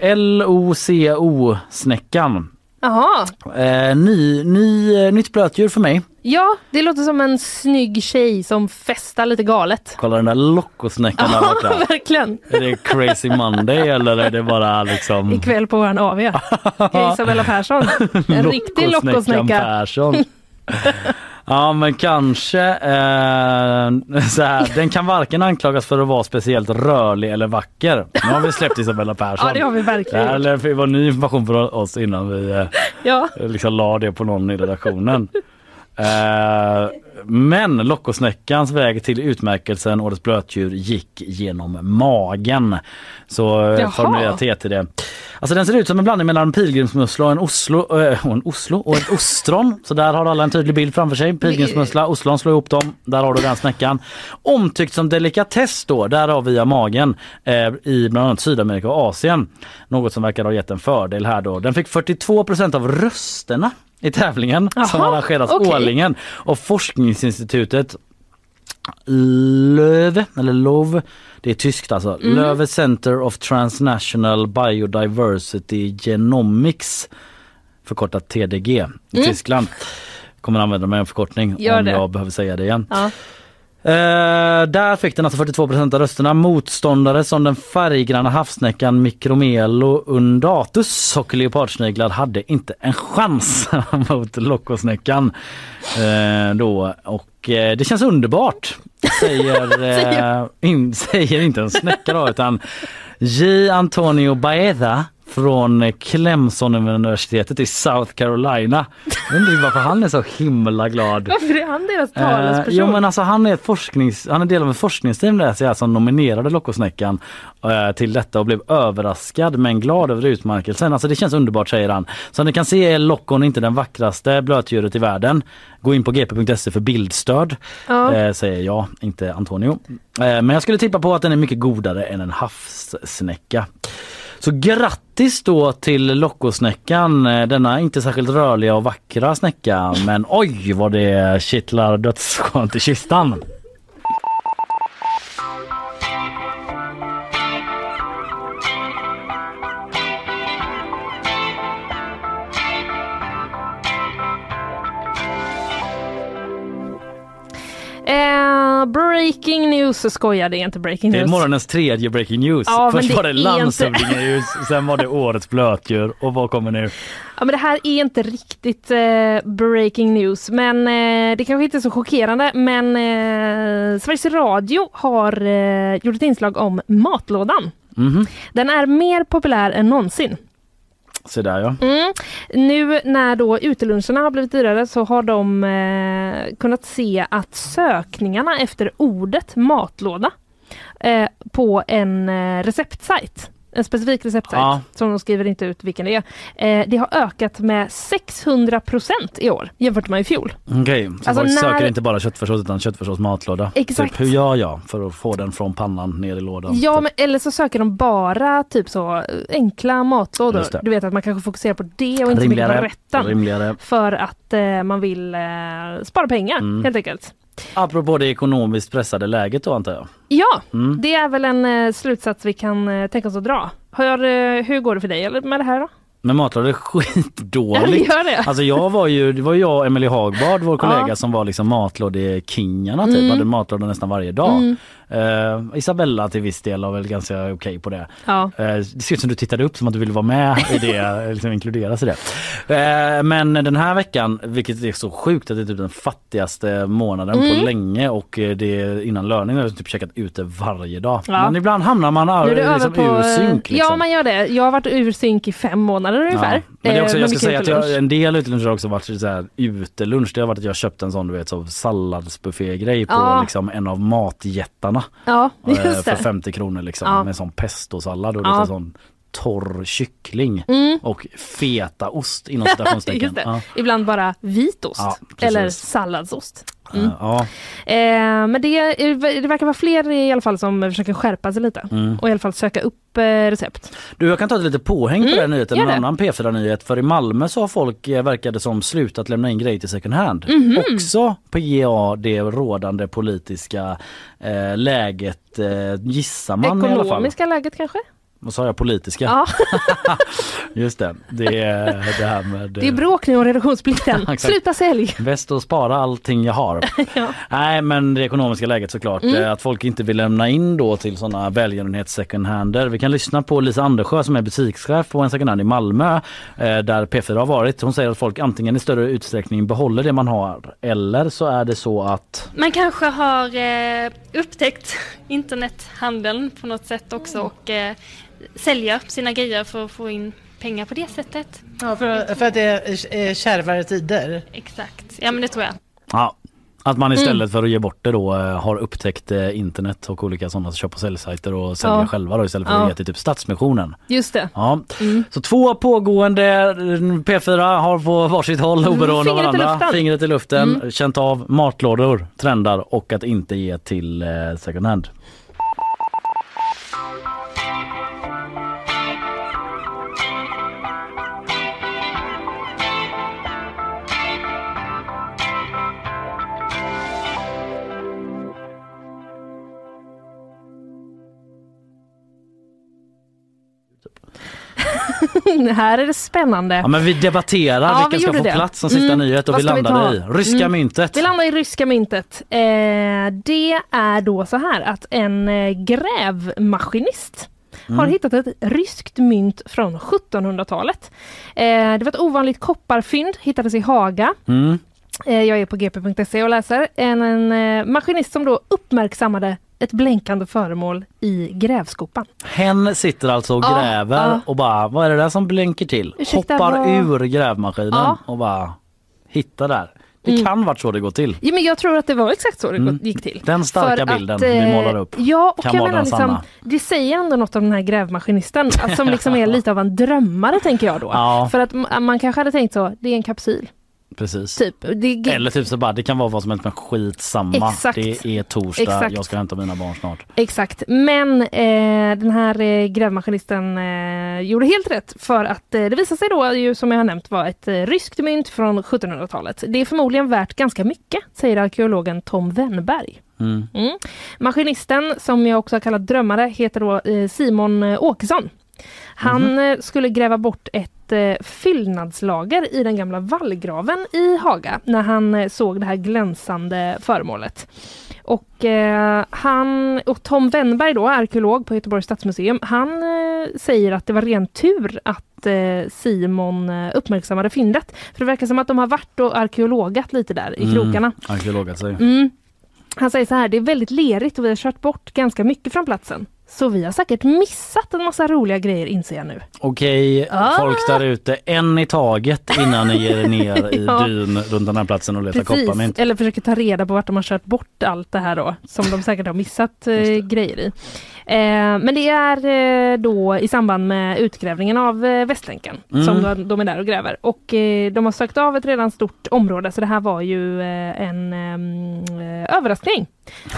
L-O-C-O-snäckan. Jaha. Eh, ny, ny, eh, nytt blötdjur för mig. Ja, det låter som en snygg tjej som festar lite galet. Kolla den där lockosnäckan där Ja, borta. <laughs> verkligen. Är det crazy monday eller är det bara liksom Ikväll på våran AV. <laughs> Hej Isabella Persson. En riktig lockosnäcka. Persson? <laughs> Ja men kanske eh, <laughs> så här, den kan varken anklagas för att vara speciellt rörlig eller vacker. Nu har vi släppt Isabella <laughs> Persson. Ja, det har vi verkligen Det här gjort. lär- var ny information för oss innan vi eh, Ja. liksom la det på någon i redaktionen. Eh, men Lockosnäckans väg till utmärkelsen Årets blötdjur gick genom magen. Så Jaha. Jaha. formulerar TT det. Alltså den ser ut som en blandning mellan en pilgrimsmussla och en Oslo, eh, och en Oslo och ett ostron. Så där har alla en tydlig bild framför sig. Pilgrimsmussla, Oslon slår ihop dem. Där har du den snäckan. Omtyckt som delikatess då, där har via magen eh, i bland annat Sydamerika och Asien. Något som verkar ha gett en fördel här då. Den fick 42% av rösterna i tävlingen som Jaha, arrangeras okej. årligen av forskningsinstitutet Löve, eller LOV, det är tyskt alltså. Mm. Löve Center of Transnational Biodiversity Genomics, förkortat TDG, i Mm. Tyskland. Kommer använda mig en förkortning Gör om det. jag behöver säga det igen. Ja. Eh, där fick den alltså 42% av rösterna. Motståndare som den färggranna havssnäckan Micromelo undatus och leopardsniglar hade inte en chans <laughs> mot lockosnäckan. Eh, då. Och eh, det känns underbart, <laughs> säger, eh, in, säger inte en snäcka då utan J. Antonio Baeza från Clemson-universitetet i South Carolina. Jag undrar varför han är så himla glad. Varför är han deras Eh, talesperson? jo men alltså han är, ett forsknings, han är del av ett forskningsteam där så här, som nominerade Lockosnäckan eh, till detta och blev överraskad men glad över utmärkelsen. Alltså det känns underbart säger han. Som ni kan se är lockon inte den vackraste blötdjuret i världen. Gå in på gp.se för bildstöd Ja. eh, säger jag, inte Antonio. Eh, men jag skulle tippa på att den är mycket godare än en havssnäcka. Så grattis då till lockosnäckan, eh, denna inte särskilt rörliga och vackra snäcka men oj vad det kittlar dödsskönt i kistan. Breaking news, skojar det är inte breaking Det är news. morgonens tredje breaking news. Ja, Först var det landshövdingeljus, sen var det årets blötdjur och vad kommer nu? Ja, men det här är inte riktigt eh, breaking news, men eh, det kanske inte är så chockerande. Men eh, Sveriges Radio har eh, gjort ett inslag om matlådan. Mhm. Den är mer populär än någonsin. Så där ja. Mm. Nu när då uteluncherna har blivit dyrare så har de eh, kunnat se att sökningarna efter ordet matlåda eh, på en eh, receptsajt en specifik receptsajt Ja. som de skriver inte ut vilken det är. Eh, det har ökat med 600% i år jämfört med i fjol. Okej, så Alltså folk när- söker inte bara köttfärssås utan köttfärssås matlåda. Exakt. Typ, hur gör jag för att få den från pannan ner i lådan? Ja, Typ. men, eller så söker de bara typ så enkla matlådor. Du vet att man kanske fokuserar på det och inte så mycket på Rimligare. rätten. Rimligare. För att eh, man vill eh, spara pengar Mm. helt enkelt. Apropå det ekonomiskt pressade läget då antar jag. Ja, Mm. det är väl en eh, slutsats vi kan eh, tänka oss att dra. Hör, eh, hur går det för dig med det här då? Men matlådor är <laughs> skitdåligt. Ja, det. Alltså jag var ju, det var jag och Emelie Hagbard, vår <laughs> kollega Ja. som var liksom matlådekingarna typ, Mm. hade matlådor nästan varje dag. Mm. Eh, Isabella till viss del var väl ganska okej på det. Ja. Eh, det ser ut som du tittade upp som att du ville vara med i det, <laughs> liksom inkluderas i det. Eh, men den här veckan, vilket är så sjukt att det är typ den fattigaste månaden Mm. på länge och det är innan löning har jag typ käkat ute varje dag. Ja. Men ibland hamnar man det liksom på, ur synk. Liksom. Ja man gör det. Jag har varit ur synk i fem månader ungefär. Ja. Men det är också, jag ska säga att jag, en del uteluncher har också varit så här, utelunch. Det har varit att jag köpt en sån du vet så salladsbuffégrej på liksom en av matjättarna. Ja, eh, just för det. 50 kronor liksom Ja. med sån pestosallad och Ja. lite sån torr kyckling Mm. och fetaost inom citationstecken. <laughs> Ja. Ibland bara vitost Ja, eller salladsost. Mm. Ja. Eh, men det, det verkar vara fler i alla fall som försöker skärpa sig lite Mm. och i alla fall söka upp eh, recept. Du jag kan ta ett lite påhäng på Mm, den nyheten, en annan P4-nyhet. För i Malmö så har folk eh, verkade som slutat lämna in grejer till second hand. Mhm. Också på GA det rådande politiska eh, läget eh, gissar man i alla fall. Ekonomiska läget kanske? Vad sa jag? Politiska? Ja, <laughs> Just det, det är det här med det är bråk nu om reduktionsplikten. <laughs> Sluta sälj! Bäst att spara allting jag har. <laughs> Ja. Nej men det ekonomiska läget såklart. Mm. Att folk inte vill lämna in då till sådana välgörenhets second hander. Vi kan lyssna på Lisa Andersjö som är butikschef på en second hand i Malmö eh, där P4 har varit. Hon säger att folk antingen i större utsträckning behåller det man har eller så är det så att Man kanske har eh, upptäckt internethandeln på något sätt också och eh, säljer sina grejer för att få in pengar på det sättet. Ja, för, för att det är är kärvare tider. Exakt, ja men det tror jag. ja, att man Mm. istället för att ge bort det då eh, har upptäckt eh, internet och olika sådana köp och säljsajter och säljer Ja. själva då istället för Ja. att ge till typ Stadsmissionen. Just det. Ja. Mm. Så två pågående P4 har på varsitt håll oberoende av varandra. Fingret i luften. Mm. Känt av matlådor, trendar och att inte ge till eh, second hand. <laughs> här är det spännande. Ja, men vi debatterar Ja, vilka vi ska få det. plats som sista Mm. nyhet och Vad vi ska vi landade i ryska Mm. myntet. Vi landar i ryska myntet. Eh, det är då så här att en eh, grävmaskinist Mm. har hittat ett ryskt mynt från 1700-talet. Eh, det var ett ovanligt kopparfynd, hittades i Haga. Mm. Eh, jag är på gp.se och läser. En, en eh, maskinist som då uppmärksammade ett blänkande föremål i grävskopan. Hen sitter alltså och Ja, gräver ja. och bara, vad är det där som blänker till? Ursäkta, Hoppar vad- ur grävmaskinen Ja. och bara hittar där. Det Mm. kan varit så det går till. Ja, men jag tror att det var exakt så det Mm. gick till. Den starka För bilden vi eh, målar upp Ja, och kan jag vara menar den liksom, sanna. det säger ändå något om den här grävmaskinisten, <laughs> som liksom är lite av en drömmare tänker jag då. Ja. För att m- man kanske hade tänkt så, det är en kapsyl. Precis. Typ. Det, Eller typ så bara, det kan vara vad som helst men skitsamma. Exakt. Det är torsdag, Exakt. jag ska hämta mina barn snart. Exakt, men eh, den här eh, grävmaskinisten eh, gjorde helt rätt för att eh, det visade sig då ju som jag har nämnt vara ett eh, ryskt mynt från 1700-talet. Det är förmodligen värt ganska mycket, säger arkeologen Tom Wennberg. Mm. Mm. Maskinisten, som jag också har kallat drömmare, heter då eh, Simon Åkesson. Han eh, skulle gräva bort ett eh, fyllnadslager i den gamla vallgraven i Haga när han eh, såg det här glänsande föremålet. Och, eh, han, och Tom Wennberg, då, arkeolog på Göteborgs stadsmuseum, han eh, säger att det var ren tur att eh, Simon eh, uppmärksammade fyndet. För det verkar som att de har varit och arkeologat lite där i krokarna. Mm. Arkeologat sig. Mm. Han säger så här, det är väldigt lerigt och vi har kört bort ganska mycket från platsen. Så vi har säkert missat en massa roliga grejer inser jag nu. Okej, Ah. folk där ute, en i taget innan ni ger er ner <laughs> i Ja. dyn runt den här platsen och letar kopparmynt. eller försöker ta reda på vart de har kört bort allt det här då, som de säkert har missat eh, grejer i. Eh, men det är eh, då i samband med utgrävningen av eh, Västlänken Mm. som de, är där och gräver. Och de har sökt av ett redan stort område så det här var ju en överraskning.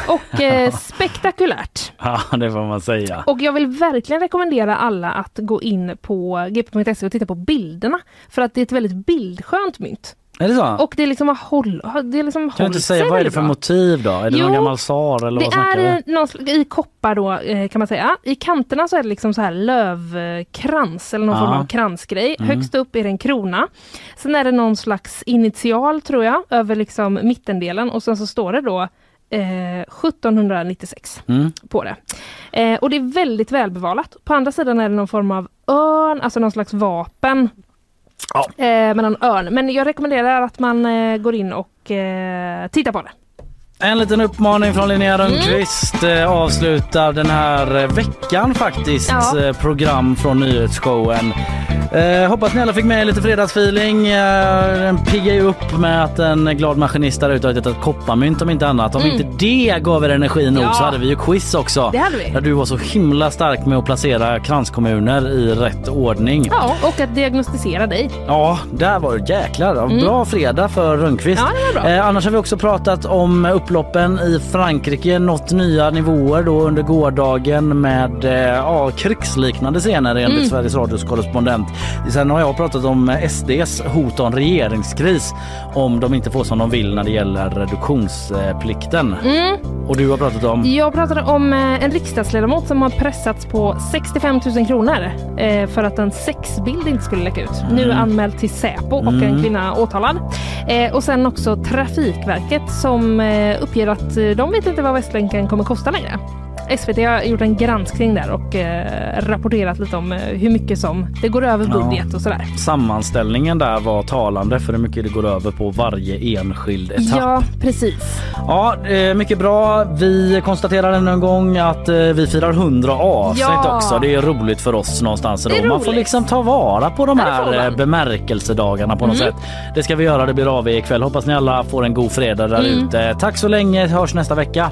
Och <laughs> eh, spektakulärt. Ja, det får man säga. Och jag vill verkligen rekommendera alla att gå in på gp.se och titta på bilderna. För att det är ett väldigt bildskönt mynt. Är det så? Och det är liksom har håll, det är liksom kan du inte säga vad är det för bra. motiv då? Är det Jo, någon gammal tsar eller Det vad är vi? någon, i koppar då eh, kan man säga. I kanterna så är det liksom så här lövkrans eller någon Ja. form av kransgrej. Mm. Högst upp är det en krona. Sen är det någon slags initial tror jag över liksom mittendelen och sen så står det då eh, 1796 Mm. på det. Eh, och det är väldigt välbevarat. På andra sidan är det någon form av örn, alltså någon slags vapen. Eh, med någon örn. Men jag rekommenderar att man eh, går in och eh, tittar på det. En liten uppmaning från Linnea Mm. Rönnqvist eh, avslutar den här eh, veckan faktiskt Ja. eh, program från nyhetsshowen. Eh, hoppas ni alla fick med er lite fredagsfeeling. Eh, den piggar ju upp med att en glad maskinist där ute har hittat ett kopparmynt om inte annat. Om Mm. inte det gav er energi nog Ja. så hade vi ju quiz också. Det hade vi. Där du var så himla stark med att placera kranskommuner i rätt ordning. Ja, och att diagnostisera dig. Ja, där var det jäklar. Mm. Bra fredag för Rönnqvist. Ja. Eh, annars har vi också pratat om upploppen i Frankrike, nått nya nivåer då under gårdagen med eh, ja, krigsliknande scener enligt Mm. Sveriges Radios korrespondent. Sen har jag pratat om eh, SDs hot om regeringskris om de inte får som de vill när det gäller reduktionsplikten. Mm. Och du har pratat om? Jag pratade om eh, en riksdagsledamot som har pressats på 65 000 kronor eh, för att en sexbild inte skulle läcka ut. Nu Mm. anmäld till Säpo och Mm. en kvinna åtalad. Eh, och sen också Trafikverket som eh, uppger att eh, de vet inte vad Västlänken kommer kosta längre. SVT har gjort en granskning där och eh, rapporterat lite om eh, hur mycket som det går över Ja. budget och sådär. Sammanställningen där var talande för hur mycket det går över på varje enskild etapp. Ja, precis. Ja, eh, mycket bra. Vi konstaterar ännu en gång att eh, vi firar 100 avsnitt Ja. också. Det är roligt för oss någonstans. Då. Man får liksom ta vara på de Ja, här bemärkelsedagarna på något Mm. sätt. Det ska vi göra. Det blir av ikväll. Hoppas ni alla får en god fredag där Mm. ute. Tack så länge. Hörs nästa vecka.